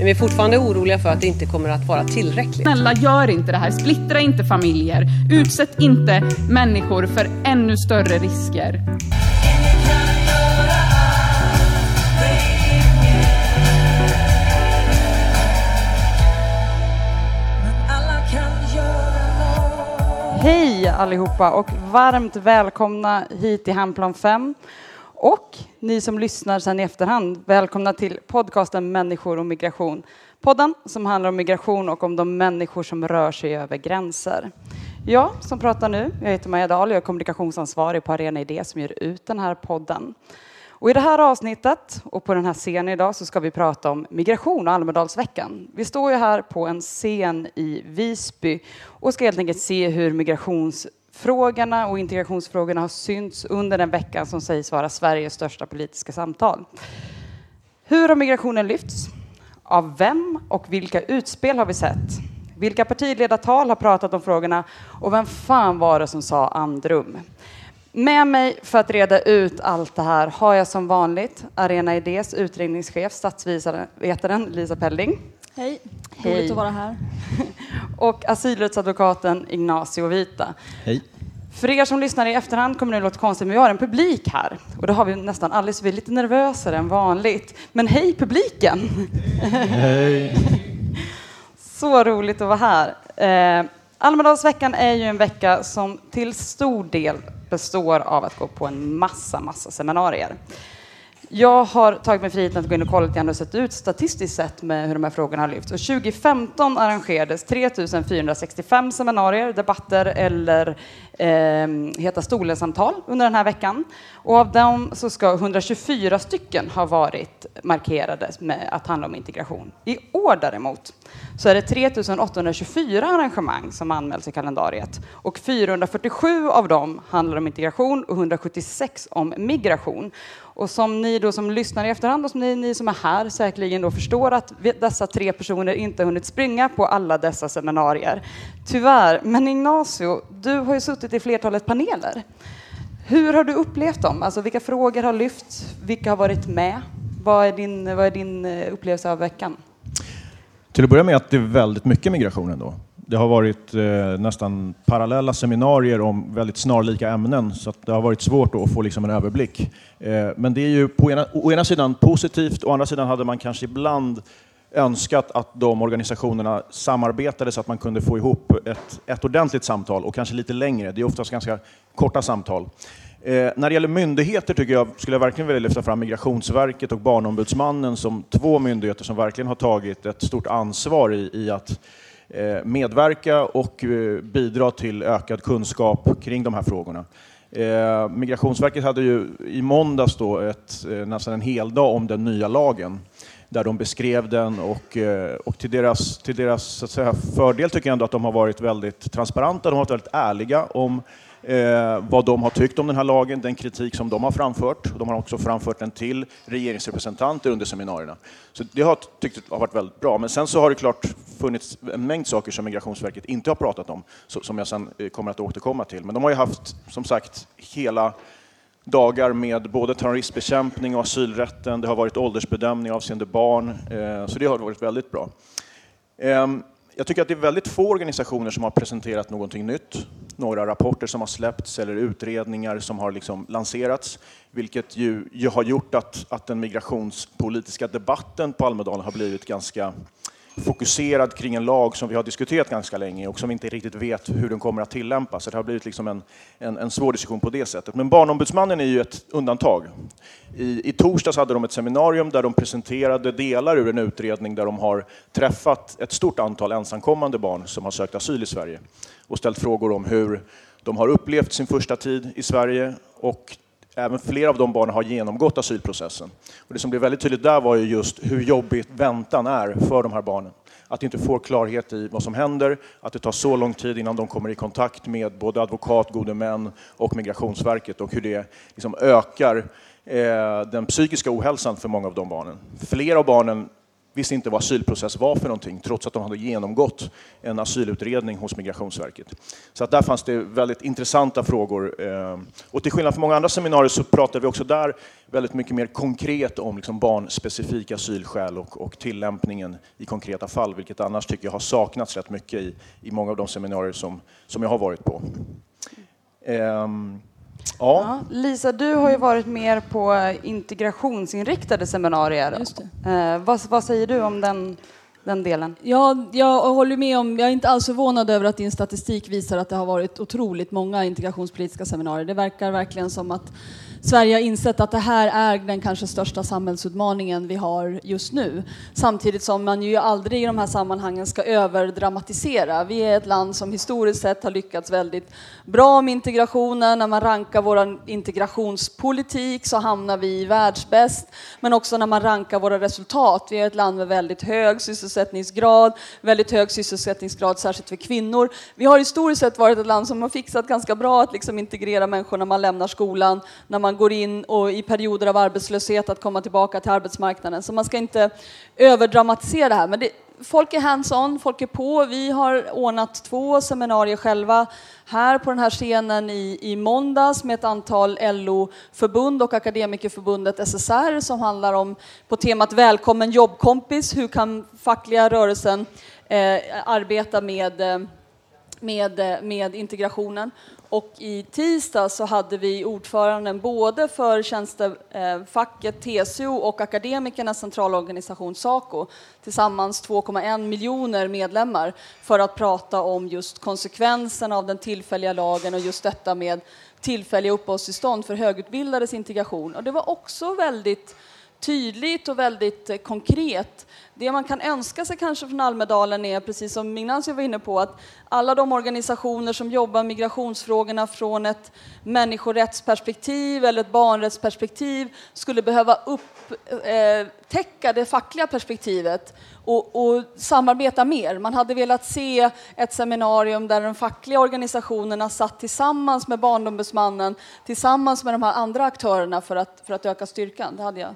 Men vi är fortfarande oroliga för att det inte kommer att vara tillräckligt. Snälla, gör inte det här. Splittra inte familjer. Utsätt inte människor för ännu större risker. Hej allihopa och varmt välkomna hit till Handplan 5. Och ni som lyssnar sen i efterhand, välkomna till podcasten Människor och migration. Podden som handlar om migration och om de människor som rör sig över gränser. Jag som pratar nu, jag heter Maja Dahl och jag är kommunikationsansvarig på Arena Idé som ger ut den här podden. Och I det här avsnittet och på den här scenen idag så ska vi prata om migration och Almedalsveckan. Vi står ju här på en scen i Visby och ska helt enkelt se hur migrations migrationsfrågorna och integrationsfrågorna har synts under den veckan som sägs vara Sveriges största politiska samtal. Hur har migrationen lyfts? Av vem och vilka utspel har vi sett? Vilka partiledartal har pratat om frågorna och vem fan var det som sa andrum? Med mig för att reda ut allt det här har jag som vanligt Arena Idés utredningschef, statsvetaren Lisa Pelling. Hej, Hej. roligt att vara här. Och asylrättsadvokaten Ignacio Vita. Hej. För er som lyssnar i efterhand kommer det låta konstigt, men vi har en publik här. Och det har vi nästan aldrig, så vi är lite nervösare än vanligt. Men hej publiken! Hej. Så roligt att vara här. Eh, Almedalsveckan är ju en vecka som till stor del består av att gå på en massa, massa seminarier. Jag har tagit mig friheten att gå in och kolla lite grann hur det sett ut statistiskt sett med hur de här frågorna har lyfts. Och 2015 arrangerades 3465 seminarier, debatter eller eh, heta stolen-samtal under den här veckan. Och av dem så ska 124 stycken ha varit markerade med att handla om integration. I år däremot så är det 3824 arrangemang som anmäls i kalendariet och 447 av dem handlar om integration och 176 om migration. Och som ni då som lyssnar i efterhand och som ni, ni som är här säkerligen då förstår att dessa tre personer inte hunnit springa på alla dessa seminarier. Tyvärr. Men Ignacio, du har ju suttit i flertalet paneler. Hur har du upplevt dem? Alltså vilka frågor har lyfts? Vilka har varit med? Vad är din, vad är din eh, upplevelse av veckan? Till att börja med att det är väldigt mycket migration ändå. Det har varit eh, nästan parallella seminarier om väldigt snarlika ämnen så att det har varit svårt då att få liksom en överblick. Eh, men det är ju på ena, å ena sidan positivt, å andra sidan hade man kanske ibland önskat att de organisationerna samarbetade så att man kunde få ihop ett, ett ordentligt samtal och kanske lite längre. Det är oftast ganska korta samtal. Eh, när det gäller myndigheter tycker jag, skulle jag verkligen vilja lyfta fram Migrationsverket och Barnombudsmannen som två myndigheter som verkligen har tagit ett stort ansvar i, i att Eh, medverka och eh, bidra till ökad kunskap kring de här frågorna. Eh, Migrationsverket hade ju i måndags då ett, nästan en hel dag om den nya lagen där de beskrev den och, och till deras, till deras så att säga, fördel tycker jag ändå att de har varit väldigt transparenta, de har varit väldigt ärliga om eh, vad de har tyckt om den här lagen, den kritik som de har framfört. De har också framfört den till regeringsrepresentanter under seminarierna. Så det har jag tyckt har varit väldigt bra. Men sen så har det klart funnits en mängd saker som Migrationsverket inte har pratat om, så, som jag sen eh, kommer att återkomma till. Men de har ju haft, som sagt, hela dagar med både terroristbekämpning och asylrätten. Det har varit åldersbedömning avseende barn, eh, så det har varit väldigt bra. Eh, jag tycker att det är väldigt få organisationer som har presenterat någonting nytt. Några rapporter som har släppts eller utredningar som har liksom lanserats, vilket ju, ju har gjort att, att den migrationspolitiska debatten på Almedalen har blivit ganska fokuserad kring en lag som vi har diskuterat ganska länge och som vi inte riktigt vet hur den kommer att tillämpas. Så det har blivit liksom en, en, en svår diskussion på det sättet. Men Barnombudsmannen är ju ett undantag. I, I torsdags hade de ett seminarium där de presenterade delar ur en utredning där de har träffat ett stort antal ensamkommande barn som har sökt asyl i Sverige och ställt frågor om hur de har upplevt sin första tid i Sverige och Även flera av de barnen har genomgått asylprocessen. Och det som blev väldigt tydligt där var ju just hur jobbigt väntan är för de här barnen. att inte får klarhet i vad som händer, att det tar så lång tid innan de kommer i kontakt med både advokat, gode män och Migrationsverket och hur det liksom ökar eh, den psykiska ohälsan för många av de barnen. Flera av barnen visste inte vad asylprocess var för någonting trots att de hade genomgått en asylutredning hos Migrationsverket. Så att där fanns det väldigt intressanta frågor. Eh, och till skillnad från många andra seminarier så pratade vi också där väldigt mycket mer konkret om liksom barnspecifika asylskäl och, och tillämpningen i konkreta fall, vilket annars tycker jag har saknats rätt mycket i, i många av de seminarier som, som jag har varit på. Um, Ja. ja. Lisa, du har ju varit mer på integrationsinriktade seminarier. Just eh, vad, vad, säger du om den, den delen? Ja, jag håller med om, jag är inte alls förvånad över att din statistik visar att det har varit otroligt många integrationspolitiska seminarier. Det verkar verkligen som att Sverige har insett att det här är den kanske största samhällsutmaningen vi har just nu. Samtidigt som man ju aldrig i de här sammanhangen ska överdramatisera. Vi är ett land som historiskt sett har lyckats väldigt bra med integrationen. När man rankar vår integrationspolitik så hamnar vi världsbäst. Men också när man rankar våra resultat. Vi är ett land med väldigt hög sysselsättningsgrad, väldigt hög sysselsättningsgrad särskilt för kvinnor. Vi har historiskt sett varit ett land som har fixat ganska bra att liksom integrera människor när man lämnar skolan, när man man går in och i perioder av arbetslöshet att komma tillbaka till arbetsmarknaden. Så man ska inte överdramatisera det här. Men det, folk är hands-on, folk är på. Vi har ordnat två seminarier själva här på den här scenen i, i måndags med ett antal LO-förbund och Akademikerförbundet SSR som handlar om på temat Välkommen jobbkompis. Hur kan fackliga rörelsen eh, arbeta med eh, med, eh, med integrationen. Och i tisdag så hade vi ordföranden både för tjänstefacket eh, TCO och Akademikernas centralorganisation SACO, tillsammans 2,1 miljoner medlemmar, för att prata om just konsekvenserna av den tillfälliga lagen och just detta med tillfälliga uppehållstillstånd för högutbildades integration. Och det var också väldigt tydligt och väldigt eh, konkret. Det man kan önska sig kanske från Almedalen är, precis som Ignacio var inne på, att alla de organisationer som jobbar med migrationsfrågorna från ett människorättsperspektiv eller ett barnrättsperspektiv skulle behöva upptäcka eh, det fackliga perspektivet och, och, samarbeta mer. Man hade velat se ett seminarium där de fackliga organisationerna satt tillsammans med Barnombudsmannen, tillsammans med de här andra aktörerna för att, för att öka styrkan. Det hade jag.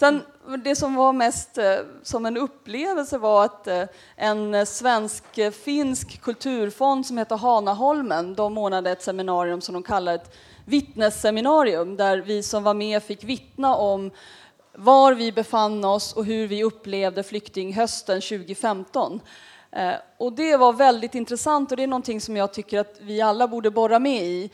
Sen, det som var mest eh, som en upplevelse var att eh, en svensk-finsk eh, kulturfond som heter Hanaholmen, de ordnade ett seminarium som de kallar ett vittnesseminarium där vi som var med fick vittna om var vi befann oss och hur vi upplevde flyktinghösten 2015. Eh, och det var väldigt intressant och det är någonting som jag tycker att vi alla borde borra med i.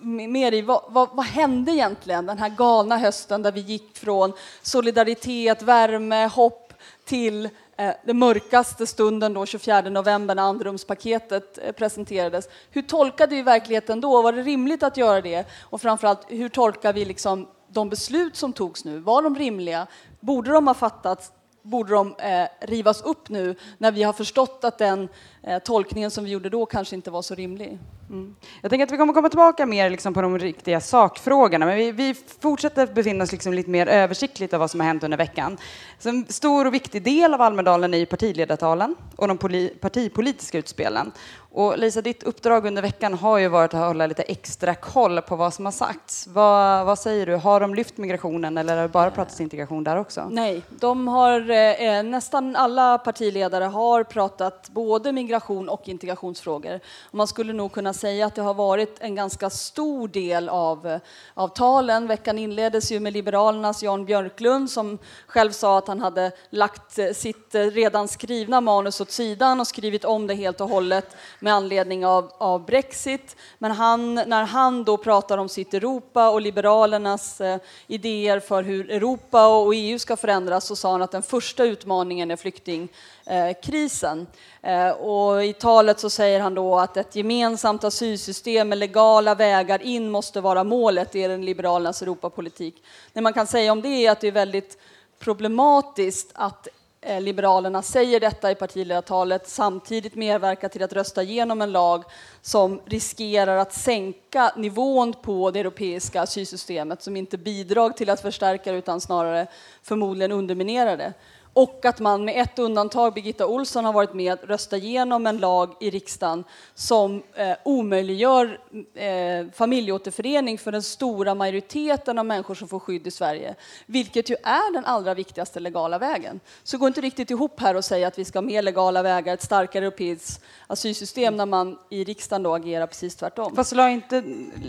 Mer i vad, vad, vad, hände egentligen den här galna hösten där vi gick från solidaritet, värme, hopp till eh, den mörkaste stunden då 24 november när andrumspaketet eh, presenterades. Hur tolkade vi verkligheten då? Var det rimligt att göra det? Och framförallt, hur tolkar vi liksom de beslut som togs nu? Var de rimliga? Borde de ha fattats borde de eh, rivas upp nu när vi har förstått att den eh, tolkningen som vi gjorde då kanske inte var så rimlig. Mm. Jag tänker att vi kommer komma tillbaka mer liksom på de riktiga sakfrågorna, men vi, vi fortsätter befinna oss liksom lite mer översiktligt av vad som har hänt under veckan. Så en stor och viktig del av Almedalen är partiledartalen och de partipolitiska utspelen. Och Lisa, ditt uppdrag under veckan har ju varit att hålla lite extra koll på vad som har sagts. Vad, vad säger du? Har de lyft migrationen eller har det bara pratats integration där också? Nej, de har, eh, eh nästan alla partiledare har pratat både migration och integrationsfrågor. Och man skulle nog kunna säga att det har varit en ganska stor del av, eh, av talen. Veckan inleddes ju med Liberalernas Jan Björklund som själv sa att han hade lagt eh, sitt redan skrivna manus åt sidan och skrivit om det helt och hållet Men med anledning av, av Brexit. Men han, när han då pratar om sitt Europa och Liberalernas eh, idéer för hur Europa och EU ska förändras så sa han att den första utmaningen är flyktingkrisen. Eh, och I talet så säger han då att ett gemensamt asylsystem med legala vägar in måste vara målet i den Liberalernas Europapolitik. Det man kan säga om det är att det är väldigt problematiskt att Eh, Liberalerna säger detta i partiledartalet samtidigt medverkar till att rösta igenom en lag som riskerar att sänka nivån på det europeiska asylsystemet som inte bidrar till att förstärka det utan snarare förmodligen underminerar det och att man med ett undantag, Birgitta Olsson, har varit med att rösta igenom en lag i riksdagen som eh, omöjliggör eh, familjeåterförening för den stora majoriteten av människor som får skydd i Sverige, vilket ju är den allra viktigaste legala vägen. Så går inte riktigt ihop här och säga att vi ska ha mer legala vägar, ett starkare europeiskt asylsystem när man i riksdagen då agerar precis tvärtom. Fast la inte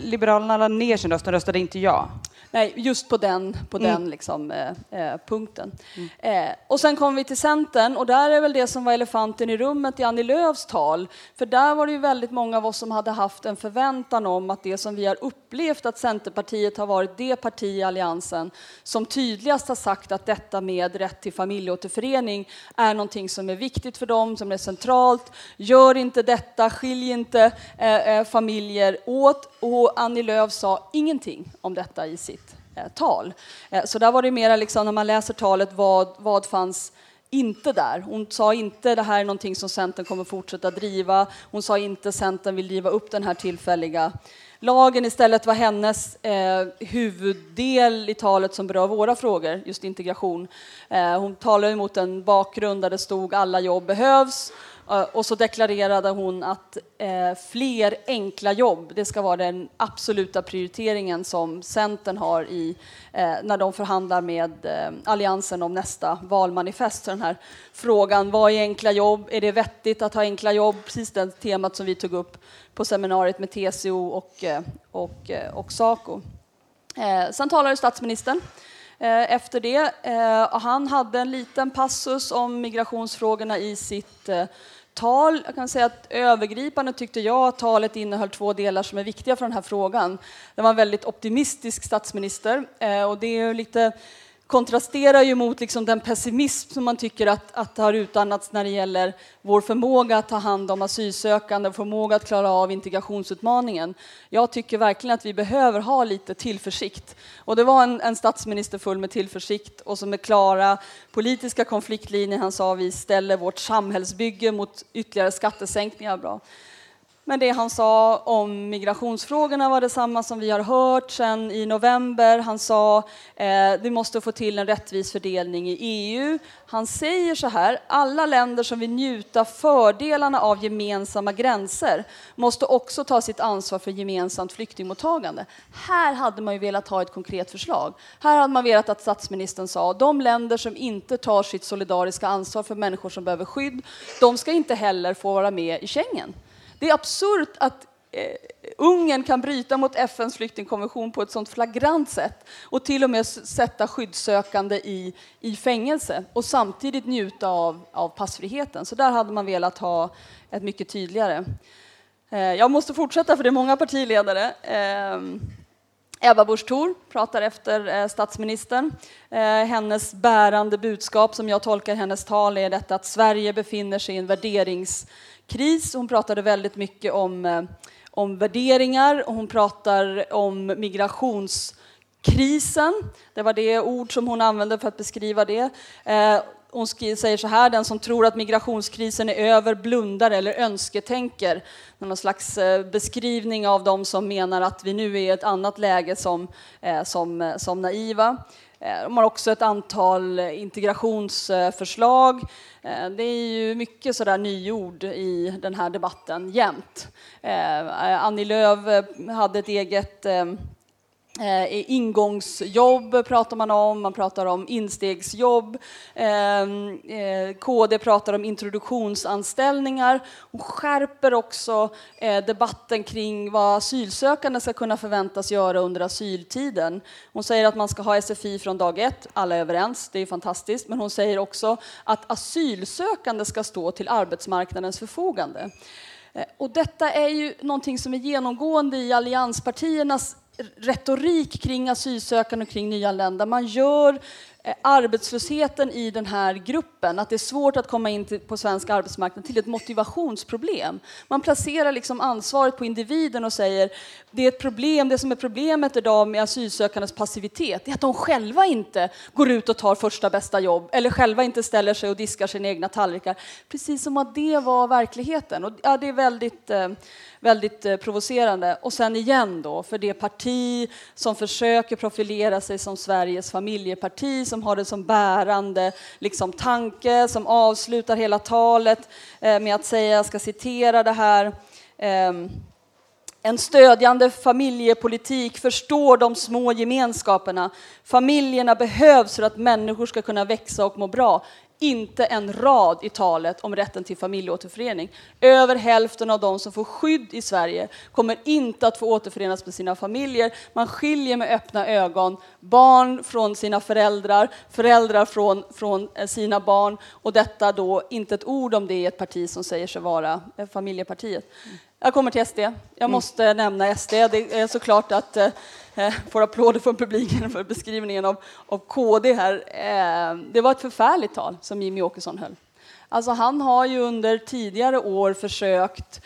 Liberalerna ner sin röst och röstade inte ja? Nej, just på den, på Mm. den liksom, eh, eh, punkten. Eh, och sen kom vi till Centern och där är väl det som var elefanten i rummet i Annie Lööfs tal. För där var det ju väldigt många av oss som hade haft en förväntan om att det som vi har upplevt att Centerpartiet har varit det parti i Alliansen som tydligast har sagt att detta med rätt till familjeåterförening är någonting som är viktigt för dem, som är centralt. Gör inte detta, skilj inte eh, eh, familjer åt. Och Annie Lööf sa ingenting om detta i sitt Eh, tal. Eh, så där var det mer liksom, när man läser talet, vad, vad fanns inte där. Hon sa inte det här är någonting som Centern kommer fortsätta driva. Hon sa inte Centern vill driva upp den här tillfälliga lagen. Istället var hennes eh, huvuddel i talet som berör våra frågor, just integration. Eh, hon talade mot en bakgrund där det stod alla jobb behövs Eh, och så deklarerade hon att eh, fler enkla jobb, det ska vara den absoluta prioriteringen som Centern har i, eh, när de förhandlar med eh, Alliansen om nästa valmanifest. Så den här frågan, vad är enkla jobb? Är det vettigt att ha enkla jobb? Precis det temat som vi tog upp på seminariet med TCO och, eh, och, eh, och Saco. Sen talade statsministern Eh, efter det. Eh, och han hade en liten passus om migrationsfrågorna i sitt eh, tal. Jag kan säga att övergripande tyckte jag att talet innehöll två delar som är viktiga för den här frågan. Det var en väldigt optimistisk statsminister och det är ju lite kontrasterar ju mot liksom den pessimism som man tycker att, att har utannats när det gäller vår förmåga att ta hand om asylsökande, förmåga att klara av integrationsutmaningen. Jag tycker verkligen att vi behöver ha lite tillförsikt. Och det var en, en statsminister full med tillförsikt och som med klara politiska konfliktlinjer. Han sa vi ställer vårt samhällsbygge mot ytterligare skattesänkningar. Bra. Men det han sa om migrationsfrågorna var detsamma som vi har hört sedan i november. Han sa eh, vi måste få till en rättvis fördelning i EU. Han säger så här, alla länder som vill njuta fördelarna av gemensamma gränser måste också ta sitt ansvar för gemensamt flyktingmottagande. Här hade man ju velat ha ett konkret förslag. Här hade man velat att statsministern sa de länder som inte tar sitt solidariska ansvar för människor som behöver skydd, de ska inte heller få vara med i Schengen. Det är absurt att eh, Ungern kan bryta mot FNs flyktingkonvention på ett sådant flagrant sätt och till och med sätta skyddssökande i, i fängelse och samtidigt njuta av, av passfriheten. Så där hade man velat ha ett mycket tydligare. Eh, jag måste fortsätta för det är många partiledare. Eh, Ebba Busch Thor pratar efter eh, statsministern. Eh, hennes bärande budskap, som jag tolkar hennes tal, är detta att Sverige befinner sig i en värderingskris. Hon pratade väldigt mycket om, eh, om värderingar och hon pratar om migrationskrisen. Det var det ord som hon använde för att beskriva det. Hon säger så här, den som tror att migrationskrisen är över blundar eller önsketänker. Någon slags eh, beskrivning av de som menar att vi nu är i ett annat läge som, eh, som, eh, som naiva. De har också ett antal integrationsförslag. Det är ju mycket sådär nyord i den här debatten jämt. Annie Lööf hade ett eget eh, ingångsjobb pratar man om, man pratar om instegsjobb. Ehm, eh, KD pratar om introduktionsanställningar. Hon skärper också eh, debatten kring vad asylsökande ska kunna förväntas göra under asyltiden. Hon säger att man ska ha SFI från dag ett, alla är överens, det är fantastiskt. Men hon säger också att asylsökande ska stå till arbetsmarknadens förfogande. Eh, och detta är ju någonting som är genomgående i allianspartiernas retorik kring asylsökande och kring nyanlända. Man gör eh, arbetslösheten i den här gruppen, att det är svårt att komma in på svensk arbetsmarknad, till ett motivationsproblem. Man placerar liksom ansvaret på individen och säger det är ett problem, det som är problemet idag med asylsökandes passivitet är att de själva inte går ut och tar första bästa jobb eller själva inte ställer sig och diskar sina egna tallrikar. Precis som att det var verkligheten. Och, ja, det är väldigt eh, väldigt eh, provocerande. Och sen igen då, för det parti som försöker profilera sig som Sveriges familjeparti, som har det som bärande liksom, tanke, som avslutar hela talet eh, med att säga, jag ska citera det här, ehm, en stödjande familjepolitik förstår de små gemenskaperna. Familjerna behövs för att människor ska kunna växa och må bra. Inte en rad i talet om rätten till familjeåterförening. Över hälften av de som får skydd i Sverige kommer inte att få återförenas med sina familjer. Man skiljer med öppna ögon barn från sina föräldrar, föräldrar från, från eh, sina barn och detta då inte ett ord om det i ett parti som säger sig vara eh, familjepartiet. Jag kommer till SD. Jag mm. måste mm. nämna SD. Det är såklart att eh, eh, får applåder från publiken för beskrivningen av, av KD här. Eh, det var ett förfärligt tal som Jimmy Åkesson höll. Alltså han har ju under tidigare år försökt,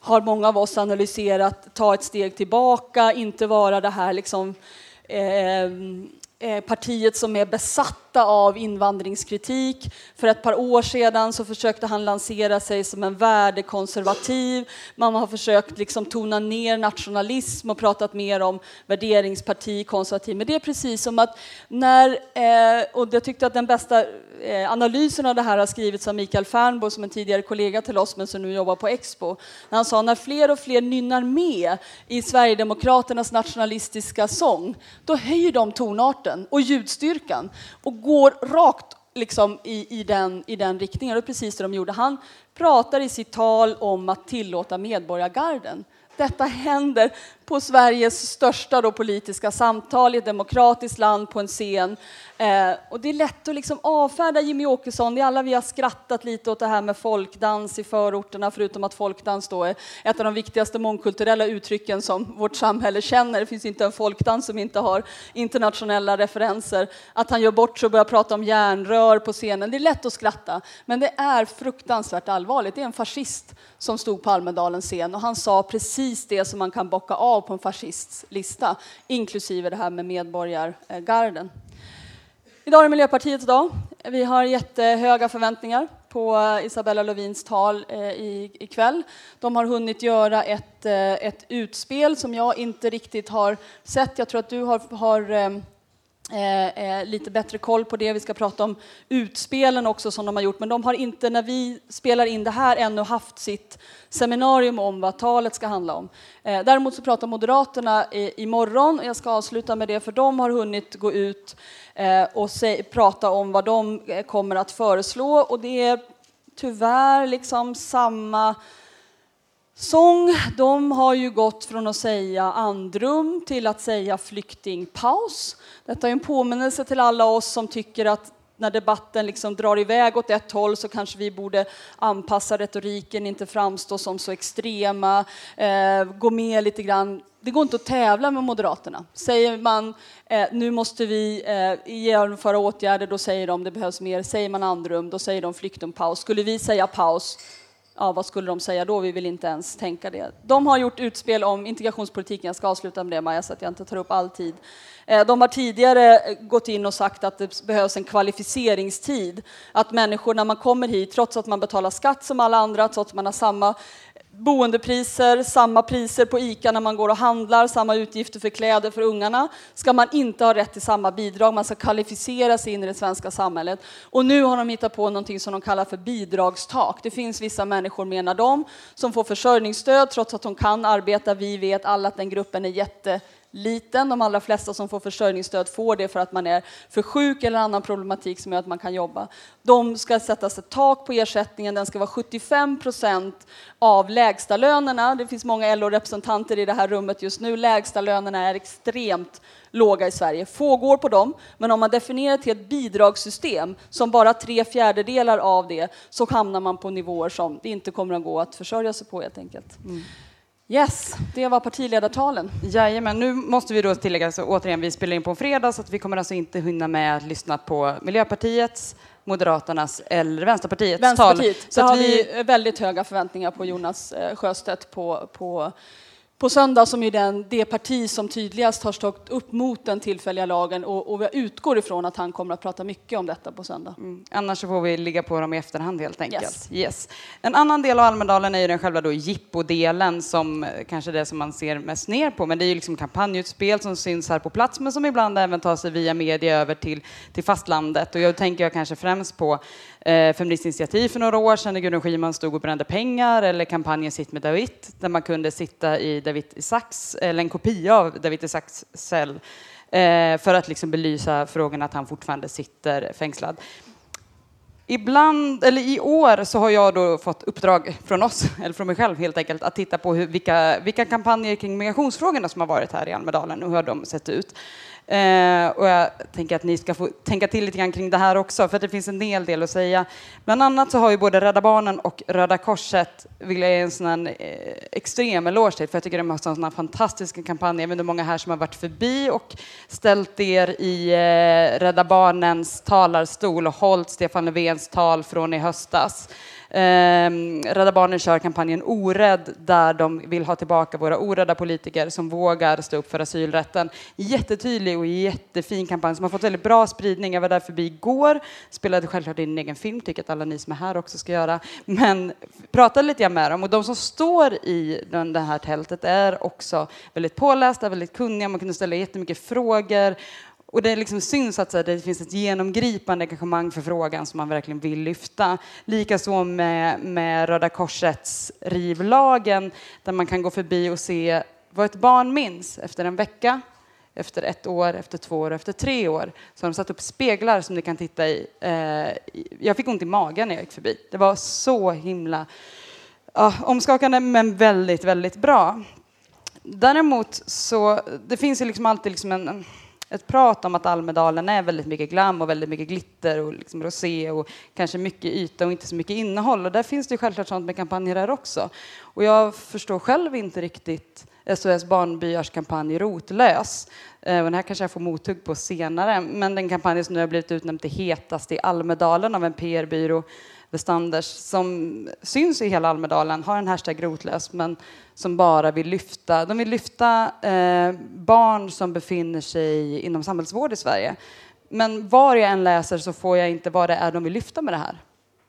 har många av oss analyserat, ta ett steg tillbaka, inte vara det här liksom eh, Eh, Eh, partiet som är besatta av invandringskritik. För ett par år sedan så försökte han lansera sig som en värdekonservativ. Man har försökt liksom tona ner nationalism och pratat mer om värderingsparti, konservativ. Men det är precis som att när, eh, och jag tyckte att den bästa eh, analysen av det här har skrivits av Mikael Fernbo som en tidigare kollega till oss men som nu jobbar på Expo. När han sa när fler och fler nynnar med i Sverigedemokraternas nationalistiska sång, då höjer de tonarten och ljudstyrkan och går rakt liksom i, i, den, i den riktningen. Det är precis det de gjorde. Han pratar i sitt tal om att tillåta medborgargarden. Detta händer på Sveriges största då politiska samtal i ett demokratiskt land på en scen. Eh, och det är lätt att liksom avfärda Jimmy Åkesson. Det är alla vi har skrattat lite åt det här med folkdans i förorterna, förutom att folkdans då är ett av de viktigaste mångkulturella uttrycken som vårt samhälle känner. Det finns inte en folkdans som inte har internationella referenser. Att han gör bort sig och börjar prata om järnrör på scenen. Det är lätt att skratta, men det är fruktansvärt allvarligt. Det är en fascist som stod på Almedalens scen och han sa precis det som man kan bocka av på en fascists lista, inklusive det här med medborgargarden. Idag är det Miljöpartiets dag. Vi har jättehöga förväntningar på eh, Isabella Lövins tal eh, i ikväll. De har hunnit göra ett, eh, ett utspel som jag inte riktigt har sett. Jag tror att du har, har Eh, eh, lite bättre koll på det. Vi ska prata om utspelen också som de har gjort, men de har inte, när vi spelar in det här, ännu haft sitt seminarium om vad talet ska handla om. Eh, däremot så pratar Moderaterna i, imorgon, jag ska avsluta med det, för de har hunnit gå ut eh, och se, prata om vad de eh, kommer att föreslå och det är tyvärr liksom samma Sång, de har ju gått från att säga andrum till att säga flyktingpaus. Detta är en påminnelse till alla oss som tycker att när debatten liksom drar iväg åt ett håll så kanske vi borde anpassa retoriken, inte framstå som så extrema, eh, gå med lite grann. Det går inte att tävla med Moderaterna. Säger man eh, nu måste vi eh, genomföra åtgärder, då säger de det behövs mer. Säger man andrum, då säger de flyktingpaus. Skulle vi säga paus, ja, vad skulle de säga då? Vi vill inte ens tänka det. De har gjort utspel om integrationspolitiken. Jag ska avsluta med det, Maja, så att jag inte tar upp all tid. Eh, de har tidigare eh, gått in och sagt att det behövs en kvalificeringstid. Att människor när man kommer hit, trots att man betalar skatt som alla andra, trots att man har samma eh, boendepriser, samma priser på ICA när man går och handlar, samma utgifter för kläder för ungarna, ska man inte ha rätt till samma bidrag. Man ska kvalificera sig in i det svenska samhället. Och nu har de hittat på någonting som de kallar för bidragstak. Det finns vissa människor, menar de, som får försörjningsstöd trots att de kan arbeta. Vi vet alla att den gruppen är jätte liten. De allra flesta som får försörjningsstöd får det för att man är för sjuk eller annan problematik som gör att man kan jobba. De ska sättas ett tak på ersättningen. Den ska vara 75 procent av lägstalönerna. Det finns många LO-representanter i det här rummet just nu. Lägstalönerna är extremt låga i Sverige. Få går på dem, men om man definierar till ett bidragssystem som bara tre fjärdedelar av det så hamnar man på nivåer som det inte kommer att gå att försörja sig på helt enkelt. Mm. Yes, det var partiledartalen. Jajamän, nu måste vi då tillägga, så återigen, vi spelar in på en fredag så att vi kommer alltså inte hinna med att lyssna på Miljöpartiets, Moderaternas eller Vänsterpartiets, Vänsterpartiet. tal. Så, så har vi väldigt höga förväntningar på Jonas eh, Sjöstedt på, på på söndag som är den, det parti som tydligast har stått upp mot den tillfälliga lagen och, och jag utgår ifrån att han kommer att prata mycket om detta på söndag. Mm. Annars får vi ligga på dem i efterhand helt enkelt. Yes. Yes. En annan del av Almedalen är ju den själva då jippodelen som eh, kanske är det som man ser mest ner på. Men det är ju liksom kampanjutspel som syns här på plats men som ibland även tar sig via media över till, till fastlandet. Och jag tänker jag kanske främst på eh, Feministiskt initiativ för några år sedan när Gudrun Schyman stod och brände pengar eller kampanjen Sitt med David där man kunde sitta i David Isaks, eller en kopia av David Isaks cell eh, för att liksom belysa frågan att han fortfarande sitter fängslad. Ibland, eller I år så har jag då fått uppdrag från oss, eller från mig själv helt enkelt, att titta på hur, vilka, vilka kampanjer kring migrationsfrågorna som har varit här i Almedalen och hur de sett ut. Eh, och jag tänker att ni ska få tänka till lite grann kring det här också, för det finns en hel del att säga. Bland annat så har ju både Rädda Barnen och Röda Korset, vill jag ge en sån här, eh, extrem eloge till, för jag tycker de har sådana fantastiska kampanjer. Men det är många här som har varit förbi och ställt er i eh, Rädda Barnens talarstol och hållit Stefan Löfvens tal från i höstas. Eh, Rädda Barnen kör kampanjen Orädd där de vill ha tillbaka våra orädda politiker som vågar stå upp för asylrätten. Jättetydlig och jättefin kampanj som har fått väldigt bra spridning. Jag var där förbi igår, spelade självklart in en egen film, tycker att alla ni som är här också ska göra. Men pratade lite grann med dem och de som står i den, det här tältet är också väldigt pålästa, väldigt kunniga, man kunde ställa jättemycket frågor och det liksom syns att det finns ett genomgripande engagemang för frågan som man verkligen vill lyfta. Likaså med, med Röda Korsets rivlagen där man kan gå förbi och se vad ett barn minns efter en vecka, efter ett år, efter två år, efter tre år. Så har de satt upp speglar som ni kan titta eh, i. Jag fick ont i magen när jag gick förbi. Det var så himla ja, omskakande men väldigt, väldigt bra. Däremot så, det finns ju liksom alltid liksom en ett prat om att Almedalen är väldigt mycket glam och väldigt mycket glitter och liksom rosé och kanske mycket yta och inte så mycket innehåll. Och där finns det självklart sånt med kampanjer där också. Och jag förstår själv inte riktigt SOS Barnbyars kampanj Rotlös. Eh, och den här kanske jag får mothugg på senare. Men den kampanj som nu har blivit utnämnd till hetast i Almedalen av en PR-byrå Westanders som syns i hela Almedalen, har en hashtag rotlös, men som bara vill lyfta, de vill lyfta eh, barn som befinner sig inom samhällsvård i Sverige. Men var jag än läser så får jag inte vad det är de vill lyfta med det här.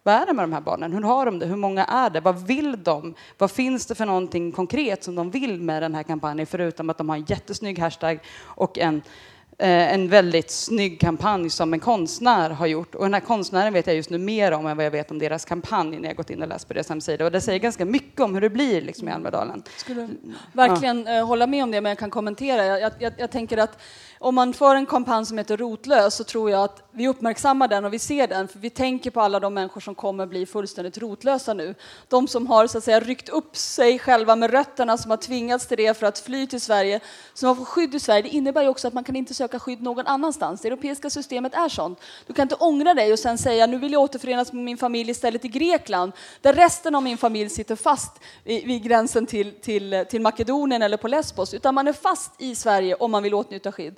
Vad är det med de här barnen? Hur har de det? Hur många är det? Vad vill de? Vad finns det för någonting konkret som de vill med den här kampanjen förutom att de har en jättesnygg hashtag och en en väldigt snygg kampanj som en konstnär har gjort. Och den här konstnären vet jag just nu mer om än vad jag vet om deras kampanj när jag gått in och läst på deras hemsida. Och det säger ganska mycket om hur det blir liksom, i Almedalen. Skulle verkligen ja. Eh, hålla med om det, men jag kan kommentera. Jag, jag, jag tänker att om man för en kampanj som heter Rotlös så tror jag att vi uppmärksammar den och vi ser den, för vi tänker på alla de människor som kommer bli fullständigt rotlösa nu. De som har så att säga ryckt upp sig själva med rötterna, som har tvingats till det för att fly till Sverige, som har fått skydd i Sverige. Det innebär ju också att man kan inte söka skydd någon annanstans. Det europeiska systemet är sånt. Du kan inte ångra dig och sen säga nu vill jag återförenas med min familj istället i Grekland, där resten av min familj sitter fast vid gränsen till, till, till Makedonien eller på Lesbos, utan man är fast i Sverige om man vill åtnjuta skydd.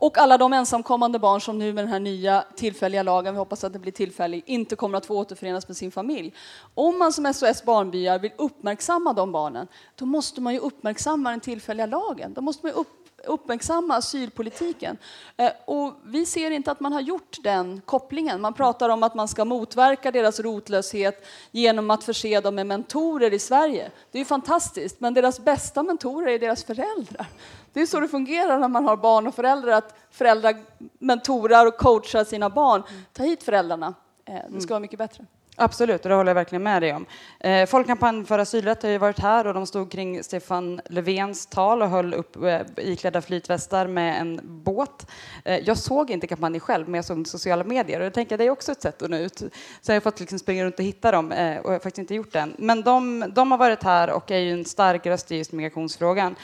Och alla de ensamkommande barn som nu med den här nya tillfälliga lagen, vi hoppas att det blir tillfällig, inte kommer att få återförenas med sin familj. Om man som SOS Barnbyar vill uppmärksamma de barnen, då måste man ju uppmärksamma den tillfälliga lagen. Då måste man upp, uppmärksamma asylpolitiken. Eh, och vi ser inte att man har gjort den kopplingen. Man pratar om att man ska motverka deras rotlöshet genom att förse dem med mentorer i Sverige. Det är ju fantastiskt, men deras bästa mentorer är deras föräldrar. Det är så det fungerar när man har barn och föräldrar, att föräldrar mentorar och coachar sina barn. Ta hit föräldrarna, eh, det ska vara mycket bättre. Absolut, och det håller jag verkligen med dig om. Eh, Folkkampanjen för asylrätt har ju varit här och de stod kring Stefan Löfvens tal och höll upp eh, iklädda flytvästar med en båt. Eh, jag såg inte kampanjen själv, men jag såg sociala medier och jag tänker att det är också ett sätt att nå ut. Så jag har fått liksom springa runt och hitta dem eh, och jag har faktiskt inte gjort det än. Men de, de har varit här och är ju en stark röst i just migrationsfrågan.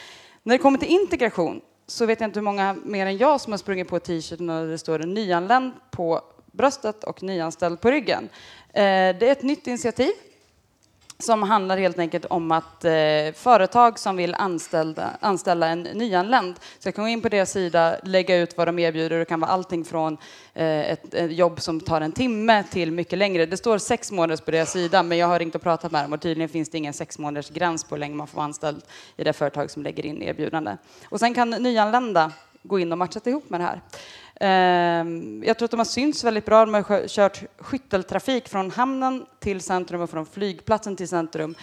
När det kommer till integration så vet jag inte hur många mer än jag som har sprungit på t-shirten och det står nyanländ på bröstet och nyanställd på ryggen. Eh, det är ett nytt initiativ som handlar helt enkelt om att eh, företag som vill anställa, anställa en nyanländ ska kunna gå in på deras sida, lägga ut vad de erbjuder. Det kan vara allting från eh, ett, ett, jobb som tar en timme till mycket längre. Det står sex månaders på deras sida, men jag har ringt och pratat med dem och tydligen finns det ingen sex månaders gräns på hur länge man får vara anställd i det företag som lägger in erbjudande. Och sen kan nyanlända gå in och matcha ihop med det här. Ehm, jag tror att de har synts väldigt bra. De har kört skytteltrafik från hamnen till centrum och från flygplatsen till centrum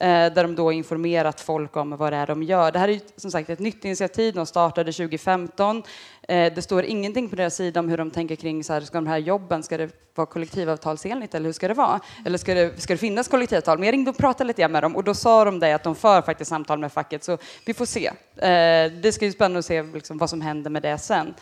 eh, där de då informerat folk om vad det är de gör. Det här är som sagt ett nytt initiativ. De startade 2015. Eh, det står ingenting på deras sida om hur de tänker kring så här, ska de här jobben, ska det vara kollektivavtalsenligt eller hur ska det vara? Eller ska det, ska det finnas kollektivavtal? Men jag ringde och pratade lite med dem och då sa de det att de för faktiskt samtal med facket så vi får se. Eh, det ska bli spännande att se liksom vad som händer med det sen.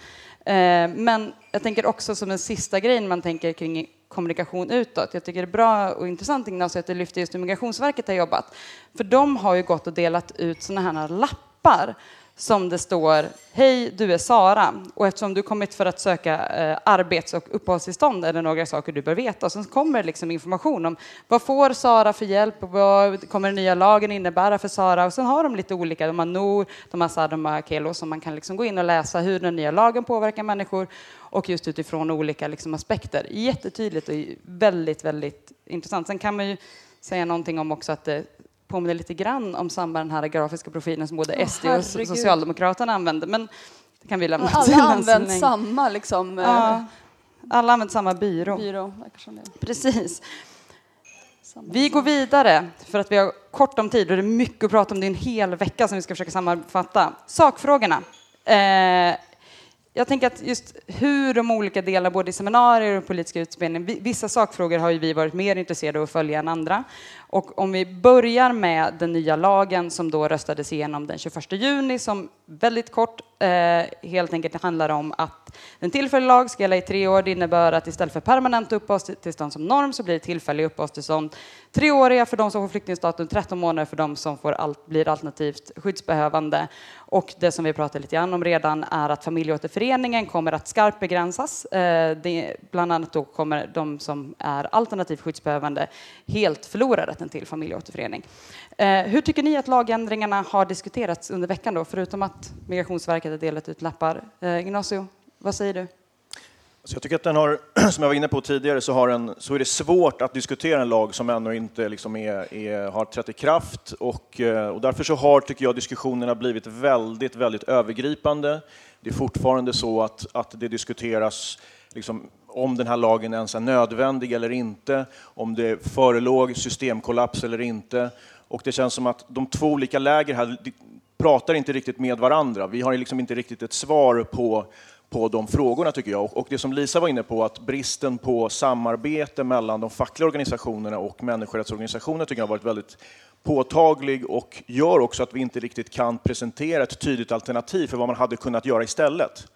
Eh, men jag tänker också som en sista grej när man tänker kring kommunikation utåt. Jag tycker det är bra och intressant Ignacio att du lyfter just hur Migrationsverket har jobbat. För de har ju gått och delat ut sådana här lappar som det står Hej, du är Sara och eftersom du kommit för att söka eh, arbets och uppehållstillstånd är det några saker du bör veta. Och sen kommer liksom information om vad får Sara för hjälp och vad kommer den nya lagen innebära för Sara. Och sen har de lite olika, de har NOR, de har SAD, de har Kelo som man kan liksom gå in och läsa hur den nya lagen påverkar människor och just utifrån olika liksom aspekter. Jättetydligt och väldigt, väldigt intressant. Sen kan man ju säga någonting om också att det påminner lite grann om samma den här grafiska profilen som både oh, SD och Socialdemokraterna använder. Men det kan vi lämna Alla har använt samma liksom. Ja, eh, alla använt samma byrå. byrå Precis. Vi går vidare för att vi har kort om tid och det är mycket att prata om. Det är en hel vecka som vi ska försöka sammanfatta. Sakfrågorna. Eh, jag tänker att just hur de olika delarna, både i seminarier och politiska utspelningar, vissa sakfrågor har ju vi varit mer intresserade av att följa än andra. Och om vi börjar med den nya lagen som då röstades igenom den 21 juni som väldigt kort eh, helt enkelt handlar om att en tillfällig lag ska gälla i tre år. Det innebär att istället för permanent uppehållstillstånd som norm så blir det tillfälliga uppehållstillstånd treåriga för de som får flyktingstatus, 13 månader för de som får allt, blir alternativt skyddsbehövande. Och det som vi pratade lite grann om redan är att familjeåterföreningen kommer att skarpt begränsas. Eh, det, bland annat då kommer de som är alternativt skyddsbehövande helt förlora möjligheten till familjeåterförening. Eh, hur tycker ni att lagändringarna har diskuterats under veckan då, förutom att Migrationsverket har delat ut lappar? Eh, Ignacio, vad säger du? Så jag tycker att den har, som jag var inne på tidigare, så, har en, så är det svårt att diskutera en lag som ännu inte liksom är, är, har trätt i kraft. Och, eh, och därför så har, tycker jag, diskussionerna blivit väldigt, väldigt övergripande. Det är fortfarande så att, att det diskuteras liksom, om den här lagen ens är nödvändig eller inte, om det förelåg systemkollaps eller inte. Och det känns som att de två olika läger här pratar inte riktigt med varandra. Vi har liksom inte riktigt ett svar på på de frågorna tycker jag. Och det som Lisa var inne på, att bristen på samarbete mellan de fackliga organisationerna och människorättsorganisationer tycker jag har varit väldigt påtaglig och gör också att vi inte riktigt kan presentera ett tydligt alternativ för vad man hade kunnat göra istället.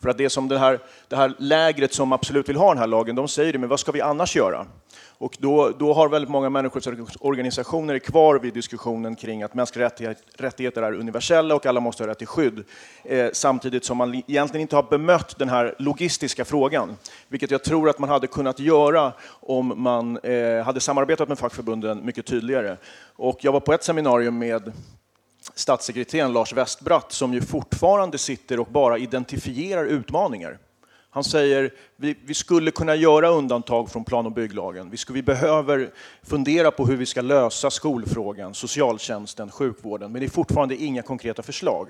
För att det som det här, det här lägret som absolut vill ha den här lagen, de säger det, men vad ska vi annars göra? Och då, då har väldigt många människorättsorganisationer kvar vid diskussionen kring att mänskliga rättigheter är universella och alla måste ha rätt till skydd. Eh, samtidigt som man egentligen inte har bemött den här logistiska frågan, vilket jag tror att man hade kunnat göra om man eh, hade samarbetat med fackförbunden mycket tydligare. Och jag var på ett seminarium med statssekreteraren Lars Westbratt som ju fortfarande sitter och bara identifierar utmaningar. Han säger vi, vi skulle kunna göra undantag från plan och bygglagen. Vi, skulle, vi behöver fundera på hur vi ska lösa skolfrågan, socialtjänsten, sjukvården, men det är fortfarande inga konkreta förslag.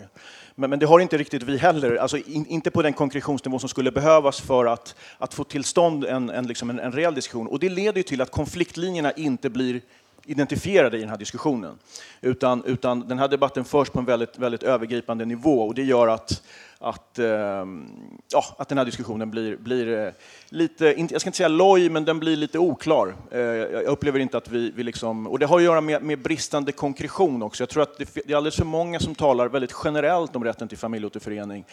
Men, men det har inte riktigt vi heller, alltså in, inte på den konkretionsnivå som skulle behövas för att, att få till stånd en, en, liksom en, en reell diskussion. Och det leder till att konfliktlinjerna inte blir identifierade i den här diskussionen. Utan, utan den här debatten förs på en väldigt, väldigt övergripande nivå och det gör att, att, ehm, ja, att den här diskussionen blir, blir eh, lite, jag ska inte säga loj, men den blir lite oklar. Eh, jag upplever inte att vi, vi liksom, och det har att göra med, med bristande konkretion också. Jag tror att det, är alldeles för många som talar väldigt generellt om rätten till familjeåterförening,